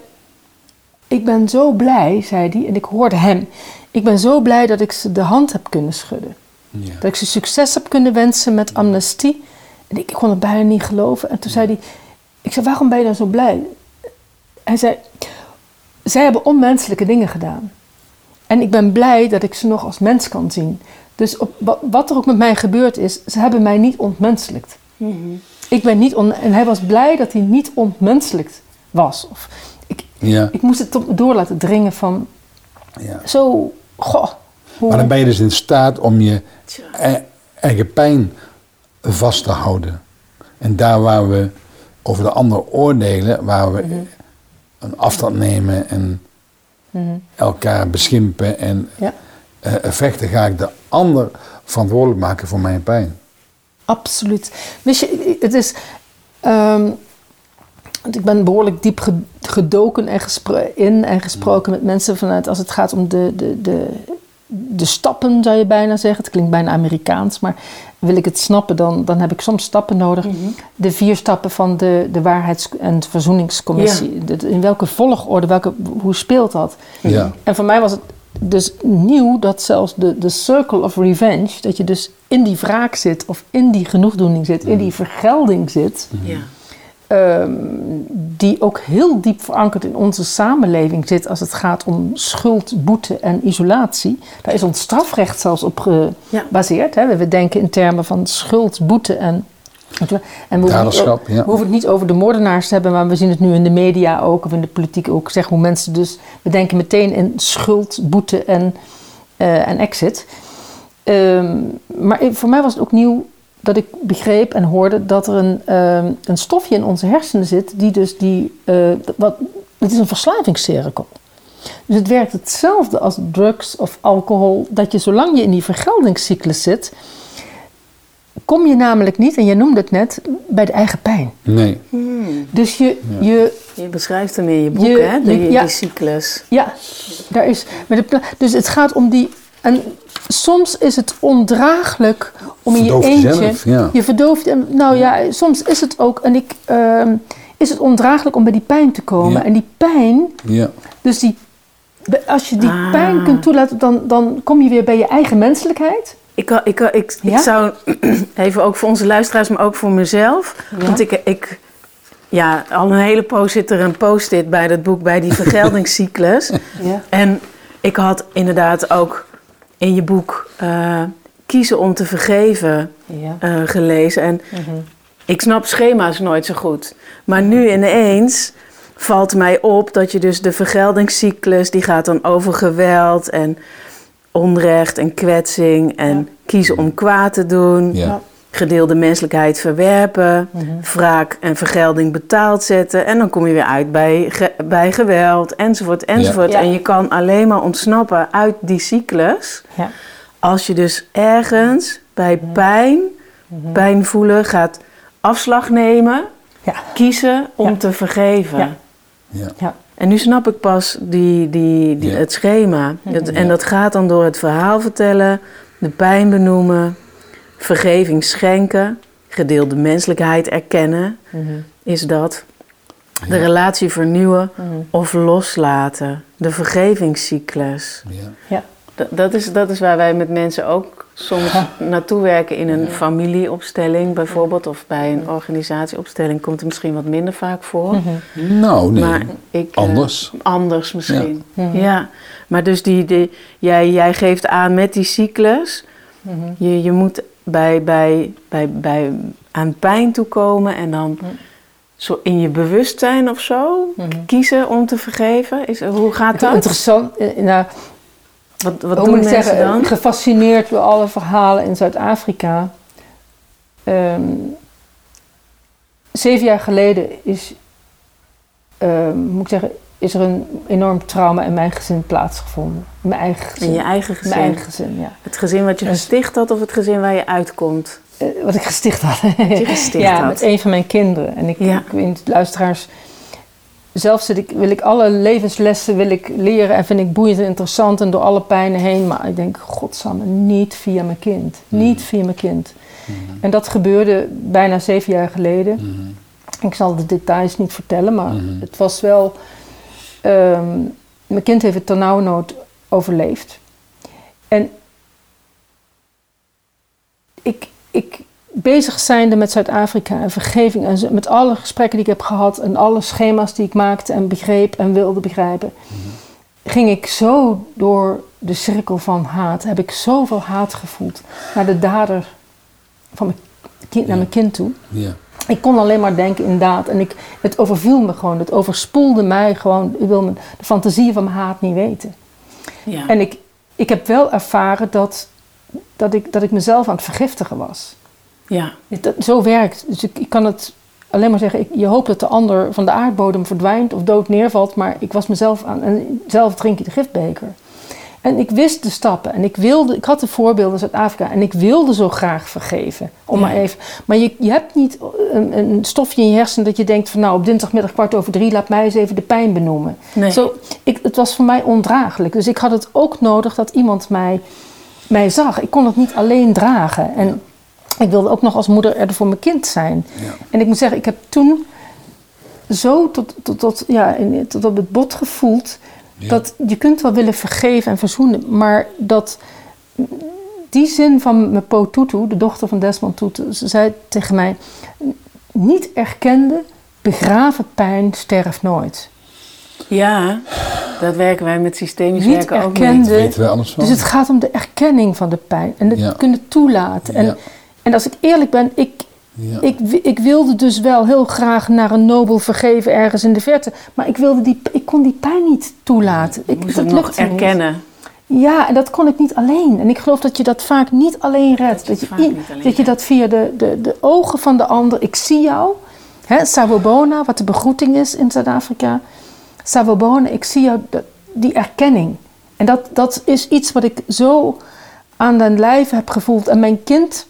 Ik ben zo blij, zei hij, en ik hoorde hem. Ik ben zo blij dat ik ze de hand heb kunnen schudden. ja. Dat ik ze succes heb kunnen wensen met amnestie. En ik kon het bijna niet geloven. En toen zei hij: Ik zei, waarom ben je dan zo blij? Hij zei: Zij hebben onmenselijke dingen gedaan. En ik ben blij dat ik ze nog als mens kan zien. Dus op, wa- wat er ook met mij gebeurd is, ze hebben mij niet ontmenselijkt. Ik ben niet on, en hij was blij dat hij niet ontmenselijkt was. Of, ik, Ja, ik moest het door laten dringen van ja. zo, goh. Hoe, Maar dan ben je dus in staat om je e- eigen pijn vast te houden. En daar waar we over de ander oordelen, waar we een afstand nemen en elkaar beschimpen en ja, eh, vechten, ga ik de ander verantwoordelijk maken voor mijn pijn. absoluut. Wist je, het is. ehm, want ik ben behoorlijk diep ge- gedoken en in en gesproken met mensen vanuit als het gaat om de, de, de, de stappen, zou je bijna zeggen. Het klinkt bijna Amerikaans, maar wil ik het snappen, dan, dan heb ik soms stappen nodig. De vier stappen van de, de Waarheids- en Verzoeningscommissie. De- in welke volgorde, welke, hoe speelt dat? Ja. En voor mij was het dus nieuw dat zelfs de, de circle of revenge, dat je dus in die wraak zit of in die genoegdoening zit, in die vergelding zit, Ja. Ehm, die ook heel diep verankerd in onze samenleving zit als het gaat om schuld, boete en isolatie. Daar is ons strafrecht zelfs op Ja. gebaseerd. Hè? We denken in termen van schuld, boete en. En we hoeven, ja. we het niet over de moordenaars te hebben, maar we zien het nu in de media ook, of in de politiek ook, zeg hoe mensen dus, we denken meteen in schuld, boete en, eh, en exit. Ehm, maar voor mij was het ook nieuw dat ik begreep en hoorde dat er een, ehm, een stofje in onze hersenen zit, die dus die, eh, wat, het is een verslavingscirkel. Dus het werkt hetzelfde als drugs of alcohol, dat je zolang je in die vergeldingscyclus zit, kom je namelijk niet, en jij noemde het net, bij de eigen pijn. Nee. Dus je, je Je beschrijft hem in je boek, Je- hè? Die, je- ja. die cyclus. ja, daar is. Maar de, dus het gaat om die. En soms is het ondraaglijk om in je Verdooft eentje. jezelf, ja. Je verdooft. En, nou ja, soms is het ook. En ik. ehm, is het ondraaglijk om bij die pijn te komen. Ja. En die pijn. Ja. Dus die. Als je die Ah. pijn kunt toelaten, dan, dan kom je weer bij je eigen menselijkheid. Ik, ik, ik, ik, Ja? zou, even ook voor onze luisteraars, maar ook voor mezelf. Ja. Want ik, ik, ja, al een hele poos zit er een post-it bij dat boek, bij die vergeldingscyclus. Ja. En ik had inderdaad ook in je boek eh, Kiezen om te vergeven Ja. eh, gelezen. En Mhm. ik snap schema's nooit zo goed. Maar nu ineens valt mij op dat je dus de vergeldingscyclus... die gaat dan over geweld en onrecht en kwetsing... en Ja. kiezen om kwaad te doen... Ja. Gedeelde menselijkheid verwerpen... Mhm. wraak en vergelding betaald zetten... en dan kom je weer uit bij, ge- bij geweld, enzovoort, enzovoort. Ja. En je kan alleen maar ontsnappen uit die cyclus... Ja. als je dus ergens bij pijn, pijn voelen, gaat afslag nemen... Ja. kiezen om Ja. te vergeven. Ja. En nu snap ik pas die, die, die, Ja. het schema. Dat- en dat gaat dan door het verhaal vertellen, de pijn benoemen, vergeving schenken, gedeelde menselijkheid erkennen, Mhm. is dat. De relatie vernieuwen Mhm. of loslaten. De vergevingscyclus. Ja. Ja. Dat, is, dat is waar wij met mensen ook soms naartoe werken in een familieopstelling bijvoorbeeld. Of bij een organisatieopstelling komt het misschien wat minder vaak voor. Mhm. Nou, nee. Maar ik, eh, Anders. anders misschien. Ja. Ja. Maar dus die, die, jij, jij geeft aan met die cyclus. Je, je moet bij, bij, bij, bij aan pijn toekomen en dan Mhm. zo in je bewustzijn of zo Mhm. kiezen om te vergeven. Is, hoe gaat dat? interessant. eh, Nou, Wat, wat doen moet ik mensen zeggen, dan? gefascineerd door alle verhalen in Zuid-Afrika. Ehm, zeven jaar geleden is, ehm, moet ik zeggen, is er een enorm trauma in mijn gezin plaatsgevonden. Mijn eigen gezin. In je eigen gezin. Mijn eigen gezin, ja. Het gezin wat je Dus- gesticht had of het gezin waar je uitkomt? Eh, wat ik gesticht had. je gesticht ja, had. met een van mijn kinderen. En ik, Ja. ik weet niet, luisteraars... Zelf zit ik, wil ik alle levenslessen wil ik leren en vind ik boeiend en interessant en door alle pijnen heen. Maar ik denk, godsamme, niet via mijn kind. Niet via mijn kind. En dat gebeurde bijna zeven jaar geleden. Mhm. Ik zal de details niet vertellen, maar Mhm. het was wel... ehm, mijn kind heeft het ternauwernood overleefd. En ik, ik bezig zijnde met Zuid-Afrika en vergeving en met alle gesprekken die ik heb gehad en alle schema's die ik maakte en begreep en wilde begrijpen, ging ik zo door de cirkel van haat. Heb ik zoveel haat gevoeld naar de dader van mijn kind, naar mijn kind toe. Ja. Ik kon alleen maar denken in daad. En ik, het overviel me gewoon. Het overspoelde mij gewoon. Ik wil de fantasieën van mijn haat niet weten. Ja. En ik, ik heb wel ervaren dat, dat, ik, dat ik mezelf aan het vergiftigen was. ja. Dat, zo werkt. Dus ik, ik kan het alleen maar zeggen. Ik, je hoopt dat de ander van de aardbodem verdwijnt of dood neervalt. Maar ik was mezelf aan. En zelf drink je de giftbeker. En ik wist de stappen. En ik wilde. Ik had de voorbeelden uit Zuid-Afrika. En ik wilde zo graag vergeven. Om Ja. maar even. Maar je, je hebt niet een, een stofje in je hersenen dat je denkt van nou op dinsdagmiddag kwart over drie laat mij eens even de pijn benoemen. Nee. Zo, ik, het was voor mij ondraaglijk. Dus ik had het ook nodig dat iemand mij, mij zag. Ik kon het niet alleen dragen. En ik wilde ook nog als moeder er voor mijn kind zijn. Ja. En ik moet zeggen, ik heb toen zo tot, tot, tot, ja, in- tot op het bot gevoeld... Ja. dat je kunt wel willen vergeven en verzoenen... maar dat die zin van Mepo Tutu, de dochter van Desmond Tutu... ze zei tegen mij... niet erkende, begraven pijn sterft nooit. ja, dat werken wij met systemisch Niet werken ook mee. erkende... weten wij anders van. Dus het gaat om de erkenning van de pijn en het Ja. kunnen toelaten. En, Ja. en als ik eerlijk ben, ik, Ja. ik, ik wilde dus wel heel graag naar een nobel vergeven ergens in de verte. Maar ik, wilde die, ik kon die pijn niet toelaten. Ik, moest dat het nog niet. erkennen. Ja, en dat kon ik niet alleen. En ik geloof dat je dat vaak niet alleen redt. je Dat je, i- alleen dat, je dat via de, de, de ogen van de ander... Ik zie jou. Hè, Sawubona, wat de begroeting is in Zuid-Afrika. Sawubona, ik zie jou. dat- Die erkenning. En dat, dat is iets wat ik zo aan den lijve heb gevoeld. En mijn kind...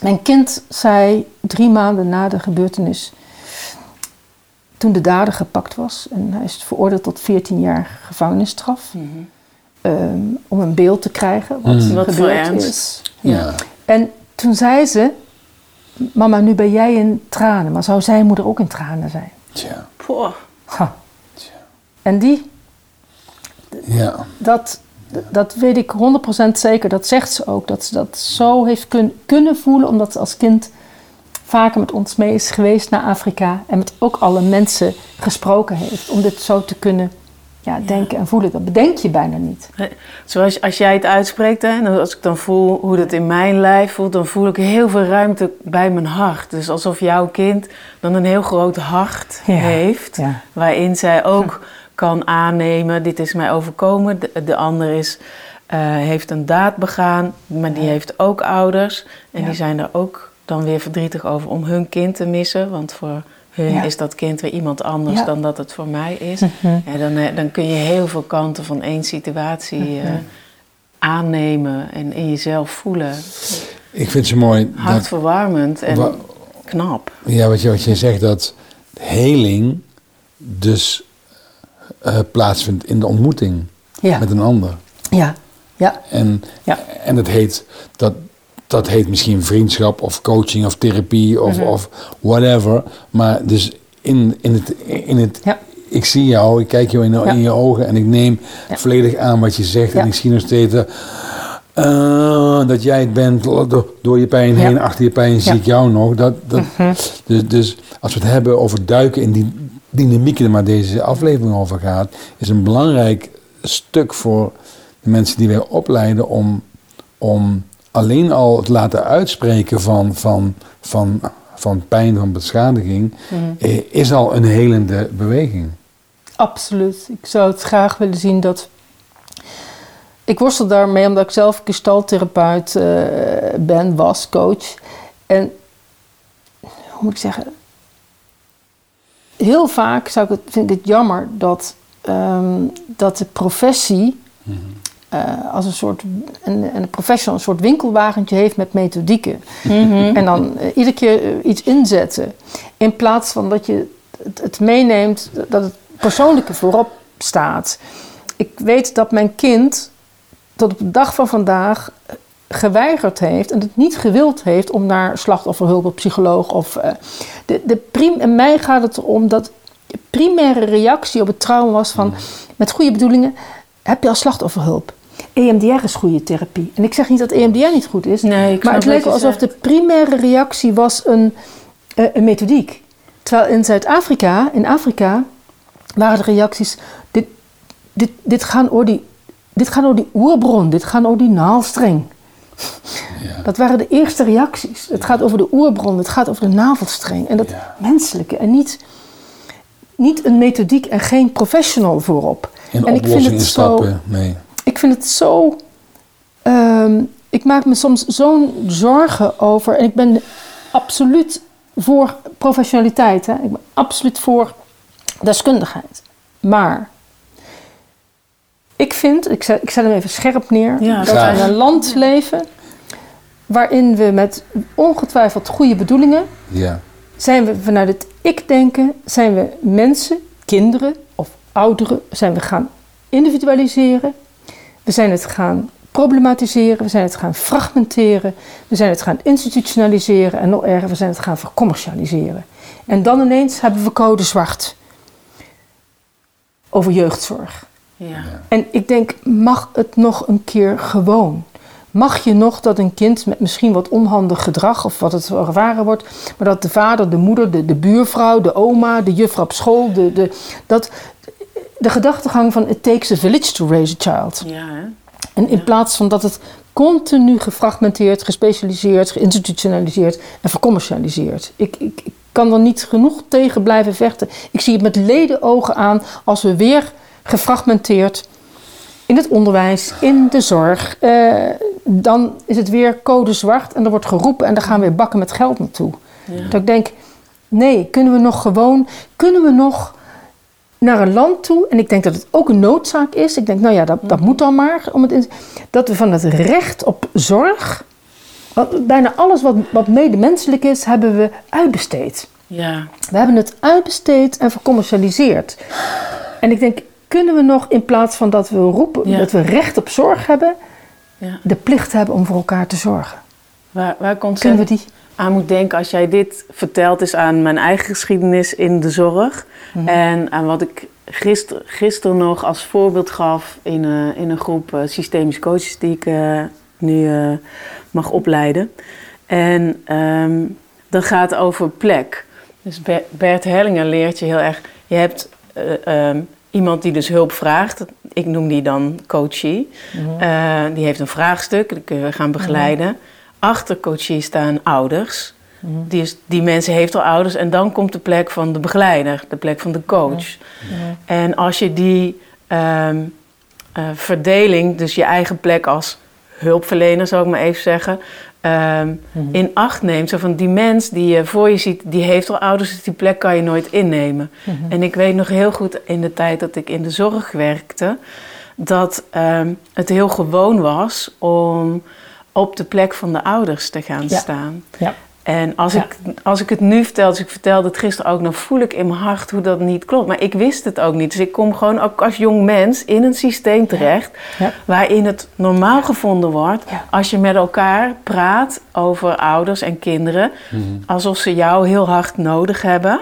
Mijn kind zei drie maanden na de gebeurtenis... Toen de dader gepakt was... en hij is veroordeeld tot 14 jaar gevangenisstraf... ehm, om een beeld te krijgen wat Mm. Wat voor gebeurd is. ja. En toen zei ze: Mama, nu ben jij in tranen, maar zou zijn moeder ook in tranen zijn? Tja. Poh. Ha. Tja. En die, Ja. dat, dat weet ik 100% zeker, dat zegt ze ook, dat ze dat zo heeft kun, kunnen voelen, omdat ze als kind vaker met ons mee is geweest naar Afrika en met ook alle mensen gesproken heeft, om dit zo te kunnen ja, denken en voelen. Dat bedenk je bijna niet. Nee, Zoals als jij het uitspreekt, hè, en als ik dan voel hoe dat in mijn lijf voelt, dan voel ik heel veel ruimte bij mijn hart. Dus alsof jouw kind dan een heel groot hart Ja, heeft, waarin zij ook kan aannemen, dit is mij overkomen. De, de ander is, eh, heeft een daad begaan, maar die heeft ook ouders. En Ja. die zijn er ook dan weer verdrietig over om hun kind te missen. Want voor hun Ja. is dat kind weer iemand anders Ja. dan dat het voor mij is. Mhm. Ja, dan, eh, dan kun je heel veel kanten van één situatie eh, aannemen en in jezelf voelen. Ik vind het zo mooi dat, Hartverwarmend en Wa- knap. ja, wat, je, wat je zegt, dat heling dus eh, plaatsvindt in de ontmoeting Ja, met een ander. ja, ja. En, Ja. en dat, heet, dat, dat heet misschien vriendschap of coaching of therapie of, Mhm. of whatever. Maar dus in, in het, in het Ja. ik zie jou, ik kijk jou in, in je ogen en ik neem volledig aan wat je zegt. En ik zie nog steeds eh, dat jij het bent door, door je pijn heen, achter je pijn zie ik jou nog. Dat, dat, Mhm. dus, dus als we het hebben over duiken in die dynamieken waar deze aflevering over gaat, is een belangrijk stuk voor de mensen die wij opleiden om, om alleen al het laten uitspreken van, van, van, van pijn, van beschadiging, eh, is al een helende beweging. Absoluut. Ik zou het graag willen zien dat. Ik worstel daarmee omdat ik zelf gestaltherapeut eh ben, was, coach. En hoe moet ik zeggen? Heel vaak zou ik het, vind ik het jammer dat, ehm, dat de professie eh, als een soort en, en de professional een soort winkelwagentje heeft met methodieken. En dan eh, iedere keer eh, iets inzetten. In plaats van dat je het, het meeneemt, dat het persoonlijke voorop staat. Ik weet dat mijn kind tot op de dag van vandaag geweigerd heeft en het niet gewild heeft om naar slachtofferhulp of psycholoog of eh, de, de prim, en mij gaat het erom dat de primaire reactie op het trauma was van met goede bedoelingen heb je al slachtofferhulp. EMDR is goede therapie. En ik zeg niet dat EMDR niet goed is, Nee, ik maar het leek alsof de primaire reactie was een, eh, een methodiek. Terwijl in Zuid-Afrika, in Afrika, waren de reacties: dit, dit, dit, gaan over die, dit over die oerbron, dit gaat over die navelstreng. Dat waren de eerste reacties. Het gaat over de oerbron, het gaat over de navelstreng. En dat Ja. menselijke. En niet, niet een methodiek en geen professional voorop. In en ik vind het zo stappen, nee. ik vind het zo. ehm, ik maak me soms zo'n zorgen over. En ik ben absoluut voor professionaliteit. Hè? Ik ben absoluut voor deskundigheid. Maar ik vind, ik zet, ik zet hem even scherp neer, Ja, dat we in een land leven waarin we met ongetwijfeld goede bedoelingen Ja. zijn we vanuit het ik-denken, zijn we mensen, kinderen of ouderen, zijn we gaan individualiseren. We zijn het gaan problematiseren, we zijn het gaan fragmenteren, we zijn het gaan institutionaliseren en nog erger, we zijn het gaan vercommercialiseren. En dan ineens hebben we code zwart over jeugdzorg. Ja. En ik denk, mag het nog een keer gewoon? Mag je nog dat een kind met misschien wat onhandig gedrag of wat het ervaren wordt, maar dat de vader, de moeder, de, de buurvrouw, de oma, de juffrouw op school, de, de, dat, de gedachtegang van it takes a village to raise a child. Ja, hè? En in plaats van dat het continu gefragmenteerd, gespecialiseerd, geïnstitutionaliseerd en vercommercialiseerd. Ik, ik, ik kan er niet genoeg tegen blijven vechten. Ik zie het met ledenogen aan als we weer gefragmenteerd in het onderwijs, in de zorg. eh, dan is het weer code zwart en er wordt geroepen en daar gaan we weer bakken met geld naartoe. Dat ik denk, nee, kunnen we nog gewoon, kunnen we nog naar een land toe, en ik denk dat het ook een noodzaak is. Ik denk, nou ja, dat, dat moet dan maar. Om het in, dat we van het recht op zorg, wat, bijna alles wat, wat medemenselijk is, hebben we uitbesteed. Ja. We hebben het uitbesteed en vercommercialiseerd. En ik denk, kunnen we nog in plaats van dat we roepen Ja. dat we recht op zorg hebben, ja. de plicht hebben om voor elkaar te zorgen? Waar, waar ik Kunnen we die? aan moet denken als jij dit vertelt, is aan mijn eigen geschiedenis in de zorg. En aan wat ik gister, gisteren nog als voorbeeld gaf in, eh, in een groep eh, systemische coaches die ik eh, nu mag opleiden. En ehm, dat gaat over plek. Dus Ber- Bert Hellinger leert je heel erg. Je hebt eh, ehm, iemand die dus hulp vraagt. Ik noem die dan coachie. Eh, die heeft een vraagstuk, die kunnen we gaan begeleiden. Achter coachie staan ouders. Die, is, die mensen heeft al ouders en dan komt de plek van de begeleider, de plek van de coach. En als je die ehm, eh, verdeling, dus je eigen plek als hulpverlener, zou ik maar even zeggen, ehm, in acht neemt. Zo van die mens die je voor je ziet, die heeft al ouders, dus die plek kan je nooit innemen. En ik weet nog heel goed in de tijd dat ik in de zorg werkte, dat ehm, het heel gewoon was om op de plek van de ouders te gaan Ja. staan. Ja. En als, Ja. ik, als ik het nu vertel, als ik vertelde het gisteren ook, dan voel ik in mijn hart hoe dat niet klopt. Maar ik wist het ook niet. Dus ik kom gewoon ook als jong mens in een systeem terecht Ja. waarin het normaal gevonden wordt als je met elkaar praat over ouders en kinderen, alsof ze jou heel hard nodig hebben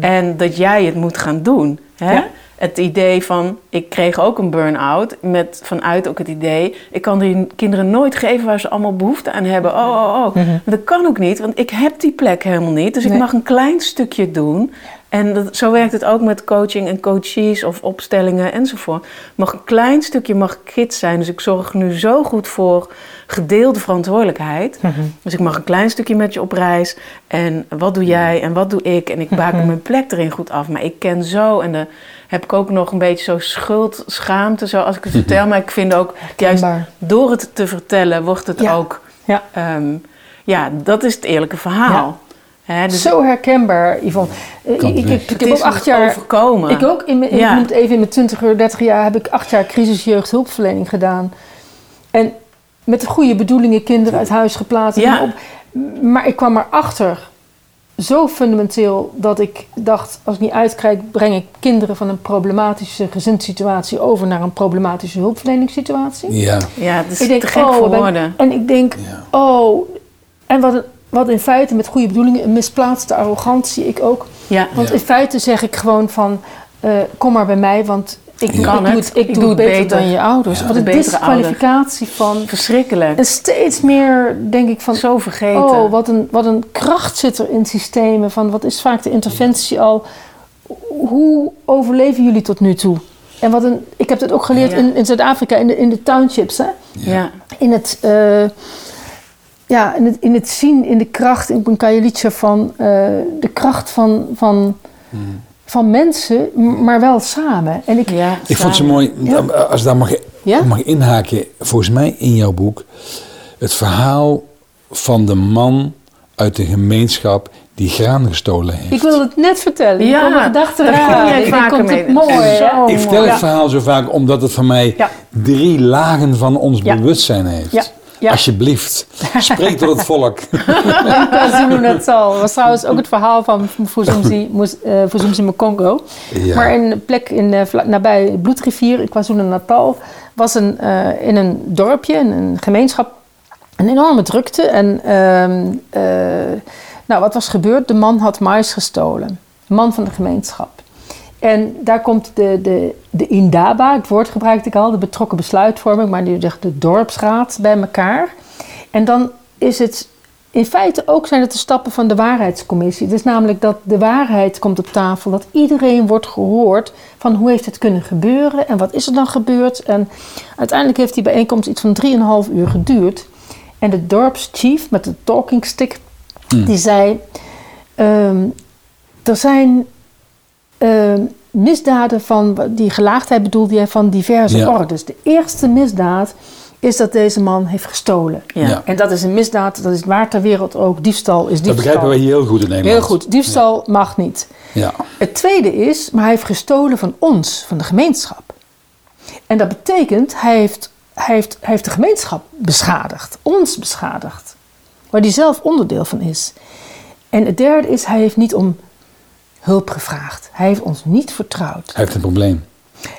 en dat jij het moet gaan doen. Hè? Het idee van, ik kreeg ook een burn-out, met vanuit ook het idee, ik kan die kinderen nooit geven waar ze allemaal behoefte aan hebben. Oh, oh, oh. Maar dat kan ook niet, want ik heb die plek helemaal niet. Dus ik mag een klein stukje doen. En dat, zo werkt het ook met coaching en coaches of opstellingen enzovoort. Mag een klein stukje mag gids zijn. Dus ik zorg nu zo goed voor gedeelde verantwoordelijkheid. Dus ik mag een klein stukje met je op reis. En wat doe jij en wat doe ik? En ik baken mijn plek erin goed af. Maar ik ken zo en dan heb ik ook nog een beetje zo schuld, schaamte, zo als ik het vertel. Maar ik vind ook, juist door het te vertellen, wordt het Ja. ook... Ja. ehm, ja, dat is het eerlijke verhaal. Hè, dus Zo herkenbaar, Yvonne. Eh, Ik, ik, heb- ik ook acht jaar... overkomen. Ik ook. In mijn, Ja. Ik noem het even in mijn 20 uur, 30 jaar heb ik acht jaar crisisjeugdhulpverlening gedaan. En met de goede bedoelingen kinderen uit huis geplaatst. Ja. op. Maar ik kwam erachter zo fundamenteel dat ik dacht, als ik niet uitkijk, breng ik kinderen van een problematische gezinssituatie over naar een problematische hulpverleningssituatie. Ja. Ja, het is Ik denk, te gek oh, voor ben- woorden. En ik denk, Ja. oh, en wat, een- wat in feite met goede bedoelingen een misplaatste arrogantie, ik ook. Ja, Want Ja. in feite zeg ik gewoon van, eh, kom maar bij mij, want ik, Ja. kan Kan het, het. ik, doe het beter, dan je ouders. Ja. Wat een betere disqualificatie van... verschrikkelijk. En steeds meer denk ik van, Zo vergeten. oh, wat een, wat een kracht zit er in systemen. Van wat is vaak de interventie al? Hoe overleven jullie tot nu toe? En wat een, ik heb dat ook geleerd Ja. in, in Zuid-Afrika, in de, in de townships. Hè? ja. in het, eh, ja, in het, in het zien, in de kracht, ik ben Kajelietje van eh, de kracht van, van, van mensen, m- maar wel samen. En ik, ja Ik vond ze mooi, Ja. als ik daar mag, Ja? mag inhaken, volgens mij in jouw boek, het verhaal van de man uit de gemeenschap die graan gestolen heeft. ik wilde het net vertellen. Ja, ik jij Ik vaker komt mee. het mooi. Ik vertel het verhaal zo vaak omdat het van mij Ja. drie lagen van ons Ja. bewustzijn heeft. Ja. Alsjeblieft, spreek tot het volk. KwaZulu-Natal. Dat was trouwens ook het verhaal van Fuzumzi, Fuzumzi Mkongo. Ja. Maar in een plek in, nabij Bloedrivier in KwaZulu-Natal was een, eh, in een dorpje, in een gemeenschap, een enorme drukte. En ehm, eh, nou, wat was gebeurd? De man had mais gestolen. De man van de gemeenschap. En daar komt de, de, de Indaba, het woord gebruikte ik al, de betrokken besluitvorming, maar nu zegt de dorpsraad bij elkaar. En dan is het, in feite ook zijn het de stappen van de waarheidscommissie. Het is namelijk dat de waarheid komt op tafel, dat iedereen wordt gehoord van hoe heeft het kunnen gebeuren en wat is er dan gebeurd. En uiteindelijk heeft die bijeenkomst iets van 3,5 uur geduurd. En de dorpschief met de talking stick, die zei, ehm, er zijn ehm, misdaden van, die gelaagdheid bedoelde hij van diverse Ja. ordes. De eerste misdaad is dat deze man heeft gestolen. Ja. Ja. En dat is een misdaad, dat is waar ter wereld ook. Diefstal is diefstal. Dat begrijpen wij hier heel goed in Nederland. Heel goed, diefstal mag niet. Ja. Het tweede is, maar hij heeft gestolen van ons, van de gemeenschap. En dat betekent, hij heeft, hij heeft, hij heeft de gemeenschap beschadigd, ons beschadigd. Waar hij zelf onderdeel van is. En het derde is, hij heeft niet om hulp gevraagd. Hij heeft ons niet vertrouwd. Hij heeft een probleem.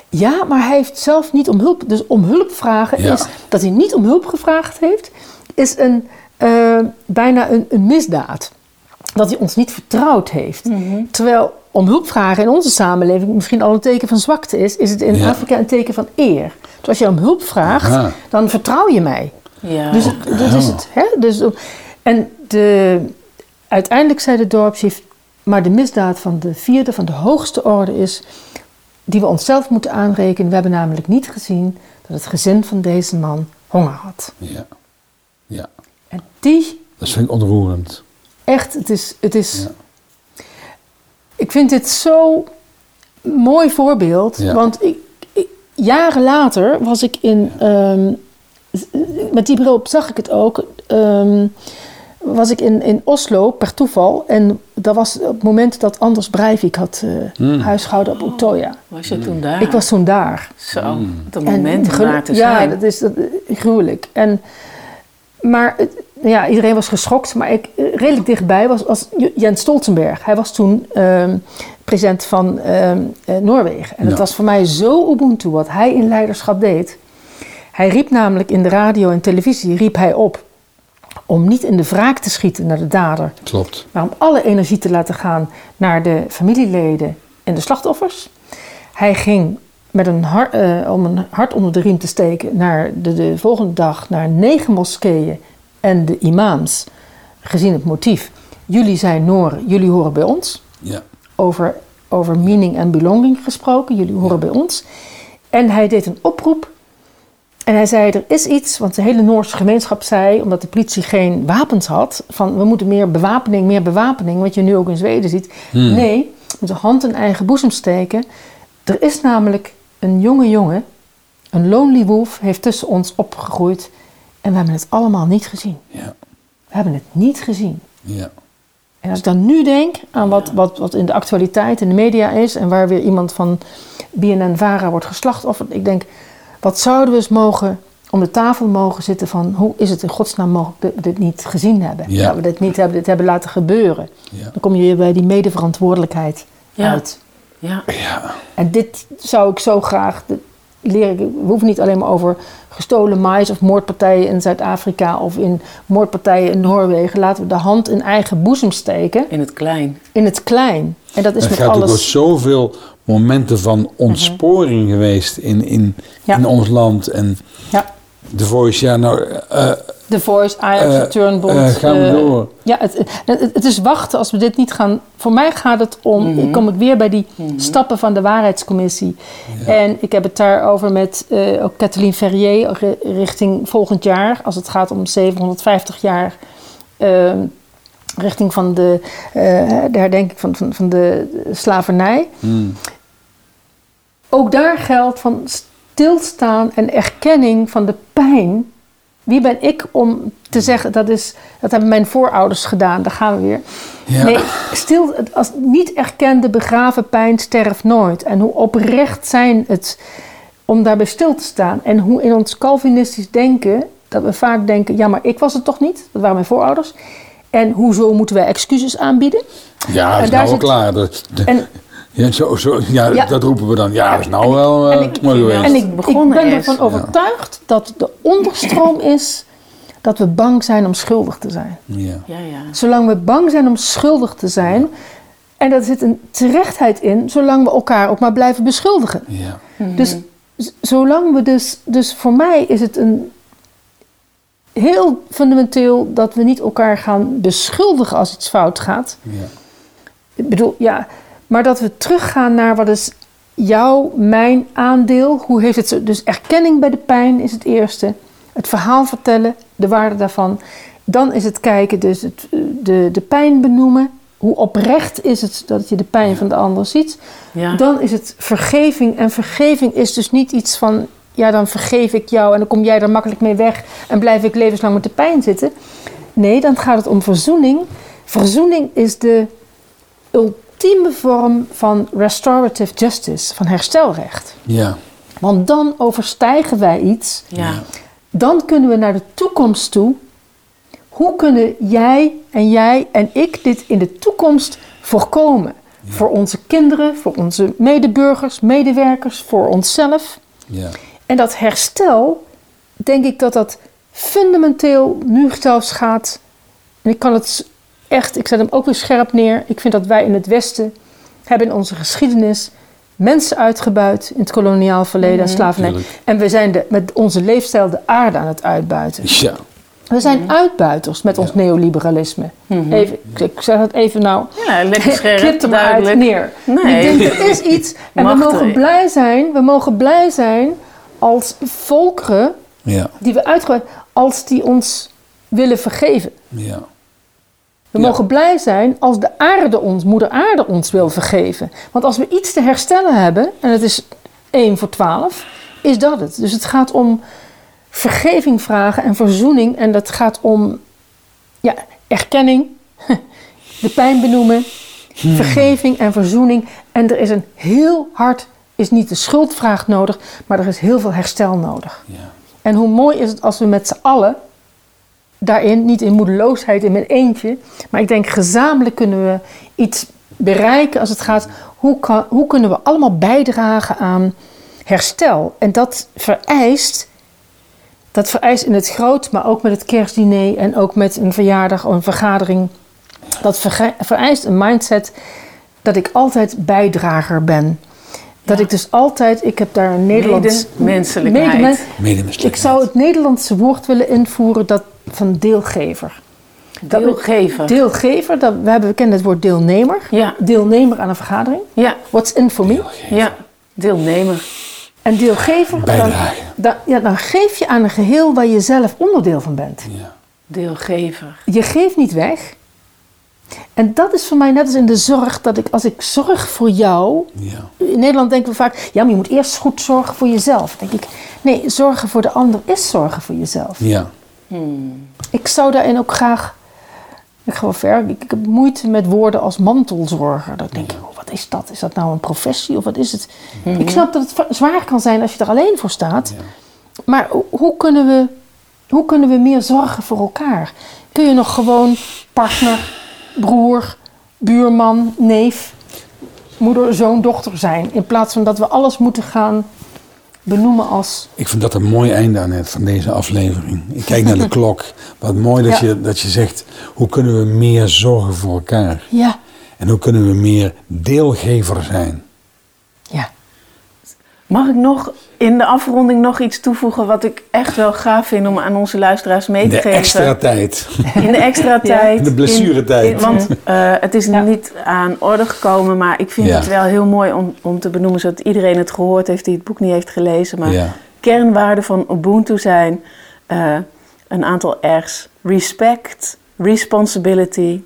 Ja, maar hij heeft zelf niet om hulp. Dus om hulp vragen Ja. is dat hij niet om hulp gevraagd heeft, is een, eh, bijna een, een misdaad. Dat hij ons niet vertrouwd heeft. Mhm. Terwijl om hulp vragen in onze samenleving misschien al een teken van zwakte is, is het in Ja. Afrika een teken van eer. Dus als je om hulp vraagt, Aha. dan vertrouw je mij. Ja. Dus het- dat is het. Hè? Dus, en de, uiteindelijk zei de dorpschef, maar de misdaad van de vierde, van de hoogste orde is die we onszelf moeten aanrekenen. We hebben namelijk niet gezien dat het gezin van deze man honger had. Ja. Ja. En die, Dat vind ik ontroerend. echt, het is, het is Ja. ik vind dit zo mooi voorbeeld. Ja. Want ik, ik- jaren later was ik in. ehm, met die bril op zag ik het ook. ehm, was ik in, in Oslo per toeval. En dat was op het moment dat Anders Breivik had eh Hmm. huisgehouden op Utøya. Was je toen daar? Ik was toen daar. Zo, Mm. wat een moment om daar te ja, zijn. dat is dat, eh, gruwelijk. En, maar het- ja, iedereen was geschokt. Maar ik, eh, redelijk dichtbij was, was Jens Stoltenberg. Hij was toen ehm, president van ehm, eh, Noorwegen. En het Ja. was voor mij zo Ubuntu wat hij in leiderschap deed. Hij riep namelijk in de radio en televisie riep hij op om niet in de wraak te schieten naar de dader, Klopt. maar om alle energie te laten gaan naar de familieleden en de slachtoffers. Hij ging met een har- eh, om een hart onder de riem te steken naar de, de volgende dag naar negen moskeeën en de imams, gezien het motief. Jullie zijn Noren, jullie horen bij ons. Ja. Over, over meaning en belonging gesproken, jullie horen bij ons. En hij deed een oproep en hij zei, er is iets, want de hele Noorse gemeenschap zei, omdat de politie geen wapens had, van we moeten meer bewapening, meer bewapening, wat je nu ook in Zweden ziet. Hmm. Nee, met de hand in eigen boezem steken. Er is namelijk een jonge jongen, een lonely wolf, heeft tussen ons opgegroeid en we hebben het allemaal niet gezien. Ja. We hebben het niet gezien. Ja. En als ik dan nu denk aan wat, wat, wat in de actualiteit in de media is en waar weer iemand van BNN-Vara wordt geslachtofferd, ik denk, wat zouden we eens mogen om de tafel mogen zitten van hoe is het in godsnaam mogelijk dat we dit niet gezien hebben? Ja. Dat we dit niet hebben, dit hebben laten gebeuren. Ja. Dan kom je weer bij die medeverantwoordelijkheid Ja. uit. Ja. Ja. En dit zou ik zo graag leren. We hoeven niet alleen maar over gestolen mais of moordpartijen in Zuid-Afrika of in moordpartijen in Noorwegen. Laten we de hand in eigen boezem steken, In het klein. in het klein. En dat is Er met gaat ook door alles. zoveel momenten van ontsporing geweest in, in, Ja. in ons land. En Ja, The Voice, ja, nou, eh, The Voice, Ajax, Eh, de Turnbond. eh, gaan we eh, door. Ja, het, het, het is wachten als we dit niet gaan. Voor mij gaat het om. Mhm. Kom ik weer bij die stappen van de waarheidscommissie. En ik heb het daarover met eh, ook Kathleen Ferrier ri- richting volgend jaar. Als het gaat om 750 jaar. eh, richting van de, eh, de herdenking van, van, van de slavernij. hmm, Ook daar geldt van stilstaan en erkenning van de pijn. Wie ben ik om te zeggen dat is dat hebben mijn voorouders gedaan? Daar gaan we weer. ja. Nee, stil, als niet erkende begraven pijn sterft nooit. En hoe oprecht zijn het om daarbij stil te staan. En hoe in ons Calvinistisch denken, dat we vaak denken: ja, maar ik was het toch niet? Dat waren mijn voorouders. En hoezo moeten wij excuses aanbieden? ja, dat is nou zit- klaar. Dat, de- En ja, zo, zo, ja, Ja. dat roepen we dan. Ja, dat is nou wel en eh, ik- mooi geweest. En ik, ik begonnen ben is. ervan overtuigd dat de onderstroom is dat we bang zijn om schuldig te zijn. ja. Ja, ja. Zolang we bang zijn om schuldig te zijn, en daar zit een terechtheid in, zolang we elkaar ook maar blijven beschuldigen. Ja. Dus z- zolang we dus, dus voor mij is het een heel fundamenteel dat we niet elkaar gaan beschuldigen als iets fout gaat. Ja. Ik bedoel, ja, maar dat we teruggaan naar wat is jouw, mijn aandeel. Hoe heeft het? Dus erkenning bij de pijn is het eerste. Het verhaal vertellen, de waarde daarvan. Dan is het kijken, dus het, eh, de, de pijn benoemen. Hoe oprecht is het dat je de pijn van de ander ziet? ja. Dan is het vergeving. En vergeving is dus niet iets van, ja, dan vergeef ik jou en dan kom jij er makkelijk mee weg en blijf ik levenslang met de pijn zitten. Nee, dan gaat het om verzoening. Verzoening is de ultieme vorm van restorative justice, van herstelrecht. Ja. Want dan overstijgen wij iets ja. dan kunnen we naar de toekomst toe. Hoe kunnen jij en jij en ik dit in de toekomst voorkomen? Voor onze kinderen, voor onze medeburgers, medewerkers, voor onszelf. Ja. En dat herstel, denk ik dat dat fundamenteel nu zelfs gaat. En ik kan het echt, ik zet hem ook weer scherp neer. Ik vind dat wij in het Westen hebben in onze geschiedenis mensen uitgebuit in het koloniaal verleden en slavernij. tuurlijk. En we zijn de, met onze leefstijl de aarde aan het uitbuiten. Ja. We zijn uitbuiters met ons neoliberalisme. Even, ik- zeg het even nou. Ja, lekker scherp, Knip er maar uit neer. Nee. Ik denk, er is iets. En we mogen blij zijn. We mogen blij zijn als volkeren Ja, die we uitgebreid, als die ons willen vergeven. ja. We Ja. mogen blij zijn als de aarde ons, moeder aarde ons wil vergeven. Want als we iets te herstellen hebben, en het is 1 voor 12, is dat het. Dus het gaat om vergeving vragen en verzoening. En dat gaat om ja, erkenning, de pijn benoemen, vergeving en verzoening. En er is een heel hard, is niet de schuldvraag nodig, maar er is heel veel herstel nodig. ja. En hoe mooi is het als we met z'n allen daarin, niet in moedeloosheid in mijn eentje, maar ik denk gezamenlijk kunnen we iets bereiken als het gaat, hoe, kan, hoe kunnen we allemaal bijdragen aan herstel? En dat vereist, dat vereist in het groot, maar ook met het kerstdiner en ook met een verjaardag of een vergadering, dat vereist een mindset dat ik altijd bijdrager ben. Dat Ja. ik dus altijd, ik heb daar een Nederlands... Medemenselijkheid. Medemens- Medemenselijkheid. ik zou het Nederlandse woord willen invoeren dat van deelgever. Dat- Deelgever. Deelgever, dat, we, hebben, we kennen het woord deelnemer. Ja, Deelnemer aan een vergadering. ja, What's in for me? ja. Deelnemer. En deelgever, dan, Bijdragen. dan, ja, dan geef je aan een geheel waar je zelf onderdeel van bent. Ja. Deelgever. Je geeft niet weg. En dat is voor mij net als in de zorg, dat ik als ik zorg voor jou. Ja. In Nederland denken we vaak, ja, maar je moet eerst goed zorgen voor jezelf. Dan denk ik, nee, zorgen voor de ander is zorgen voor jezelf. Ja. Ik zou daarin ook graag. Ik ga wel ver. Ik, ik heb moeite met woorden als mantelzorger. Dan denk ik, oh, wat is dat? Is dat nou een professie of wat is het? Ik snap dat het zwaar kan zijn als je er alleen voor staat. Maar ho- hoe kunnen, we, hoe kunnen we meer zorgen voor elkaar? Kun je nog gewoon partner, broer, buurman, neef, moeder, zoon, dochter zijn? In plaats van dat we alles moeten gaan benoemen als. Ik vind dat een mooi einde aan het van deze aflevering. Ik kijk naar de klok. Wat mooi dat, Ja. je, dat je zegt, hoe kunnen we meer zorgen voor elkaar? Ja, En hoe kunnen we meer deelgever zijn? ja. Mag ik nog in de afronding nog iets toevoegen wat ik echt wel gaaf vind om aan onze luisteraars mee te De geven? extra tijd. In de extra tijd. In de blessuretijd. In- in- want eh, het is Ja. niet aan orde gekomen, maar ik vind Ja. het wel heel mooi om, om te benoemen, zodat iedereen het gehoord heeft die het boek niet heeft gelezen. Maar Ja. kernwaarden van Ubuntu zijn eh, een aantal R's. Respect, responsibility,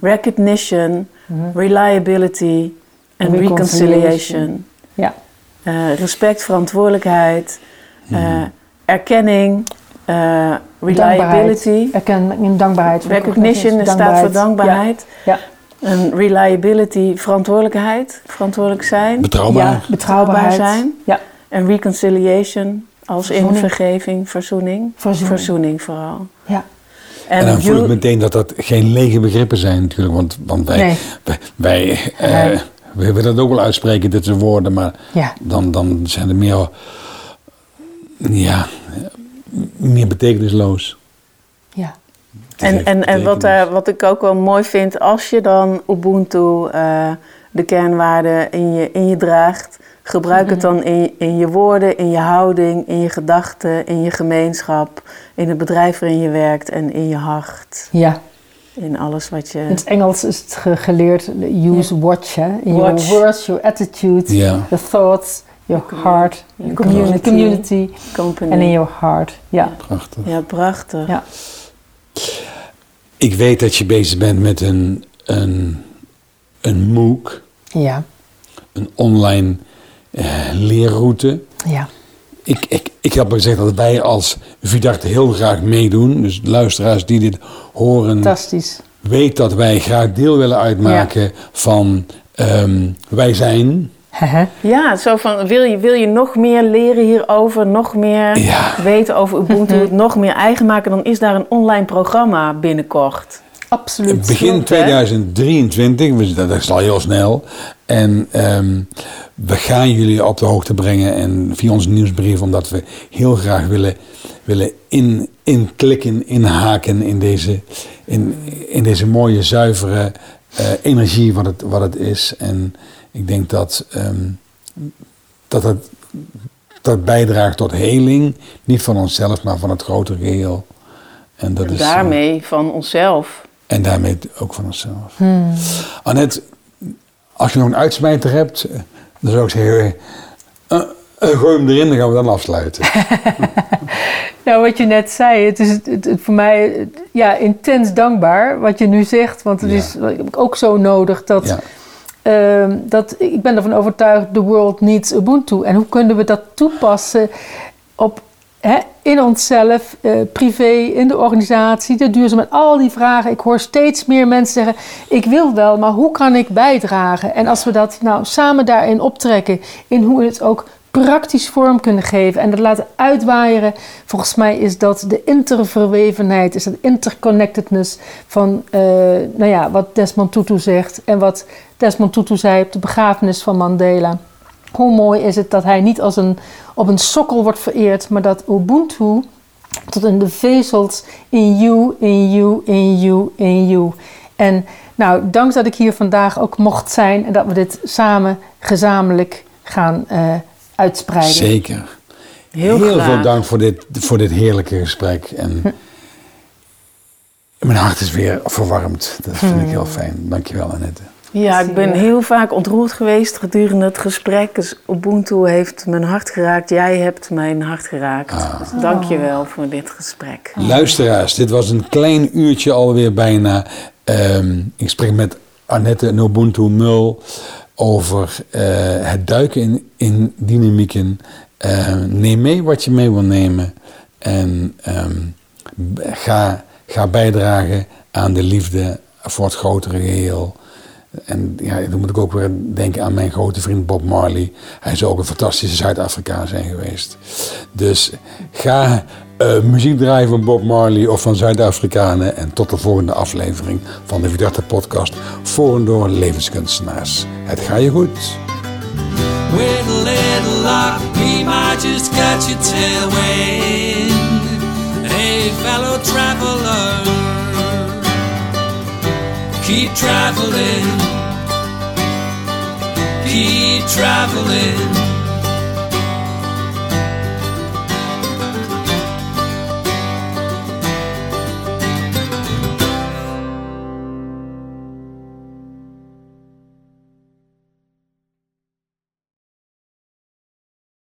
recognition, reliability en En reconciliation. reconciliation. Ja. Eh, respect, verantwoordelijkheid, eh, erkenning, eh, reliability. Erkenning en dankbaarheid. Recognition dat staat voor dankbaarheid. Ja, En reliability, verantwoordelijkheid, verantwoordelijk zijn. Betrouwbaar. ja betrouwbaarheid. Betrouwbaar zijn. Ja, En reconciliation, als in Verzoening. vergeving, verzoening. Verzoening. vooral. ja. En dan voel ik meteen dat dat geen lege begrippen zijn natuurlijk. Want, want wij, Nee. wij, eh. We willen dat ook wel uitspreken, dit soort woorden. Maar Ja. dan, dan zijn er meer, ja, meer betekenisloos. ja. En, en, en wat, daar, wat ik ook wel mooi vind, als je dan Ubuntu, eh, de kernwaarden in je, in je draagt, gebruik het dan in, je- in je woorden, in je houding, in je gedachten, in je gemeenschap, in het bedrijf waarin je werkt en in je hart. ja. In alles wat je. In het Engels is het ge- geleerd, use watch, hè? In Watch. your words, your attitude, Ja. your thoughts, your heart, your community, community. company. en in your heart. Ja, Prachtig. Ja, prachtig. ja. Ik weet dat je bezig bent met een, een, een MOOC, Ja, een online eh, leerroute. ja. Ik, ik, ik heb al gezegd dat wij als Vidarte heel graag meedoen. Dus luisteraars die dit horen, Fantastisch. weet dat wij graag deel willen uitmaken van ehm, wij zijn. Ja, zo van wil je, wil je nog meer leren hierover, nog meer Ja. weten over Ubuntu, het nog meer eigen maken, dan is daar een online programma binnenkort. Absoluut. Begin klopt, hè? 2023, we zitten- dat is al heel snel. En ehm, we gaan jullie op de hoogte brengen en via onze nieuwsbrief, omdat we heel graag willen, willen in, inklikken, inhaken in deze, in, in deze mooie, zuivere eh, energie wat het, wat het is. En ik denk dat, ehm, dat het dat bijdraagt tot heling, niet van onszelf, maar van het grotere geheel. En, dat En is, daarmee van onszelf. en daarmee ook van onszelf. Annette, als je nog een uitsmijter hebt, eh, dan zou ik zeggen, eh, gooi hem erin, dan gaan we dan afsluiten. Nou, wat je net zei, het is het, het- het voor mij ja, intens dankbaar wat je nu zegt. Want het Ja. is ook zo nodig dat, Ja. ehm, dat... Ik ben ervan overtuigd, the world needs Ubuntu. En hoe kunnen we dat toepassen op, in onszelf, eh, privé, in de organisatie, de duurzaamheid, al die vragen. Ik hoor steeds meer mensen zeggen, ik wil wel, maar hoe kan ik bijdragen? En als we dat nou samen daarin optrekken, in hoe we het ook praktisch vorm kunnen geven en dat laten uitwaaieren. Volgens mij is dat de interverwevenheid, is dat interconnectedness van eh, nou ja, wat Desmond Tutu zegt en wat Desmond Tutu zei op de begrafenis van Mandela. Hoe mooi is het dat hij niet als een, op een sokkel wordt vereerd, maar dat Ubuntu tot in de vezels in you, in you, in you, in you. En nou, dank dat ik hier vandaag ook mocht zijn en dat we dit samen gezamenlijk gaan eh, uitspreiden. Zeker. Heel, Heel veel dank voor dit, voor dit heerlijke gesprek. En mijn hart is weer verwarmd. Dat vind ik heel fijn. Dankjewel, Annette. Ja, ik ben heel vaak ontroerd geweest gedurende het gesprek. Dus Ubuntu heeft mijn hart geraakt. Jij hebt mijn hart geraakt. Dus dank je wel voor dit gesprek. Luisteraars, dit was een klein uurtje alweer bijna. Ehm, ik spreek met Annette Nobuntu Mul over eh, het duiken in, in dynamieken. Ehm, neem mee wat je mee wil nemen. En ehm, ga, ga bijdragen aan de liefde voor het grotere geheel. En ja, dan moet ik ook weer denken aan mijn grote vriend Bob Marley. Hij zou ook een fantastische Zuid-Afrikaan zijn geweest. Dus ga eh, muziek draaien van Bob Marley of van Zuid-Afrikanen. En tot de volgende aflevering van de Vidarte podcast. Voor en door levenskunstenaars. Het ga je goed. Little luck, we might just catch. Hey, fellow traveler, keep traveling, keep traveling.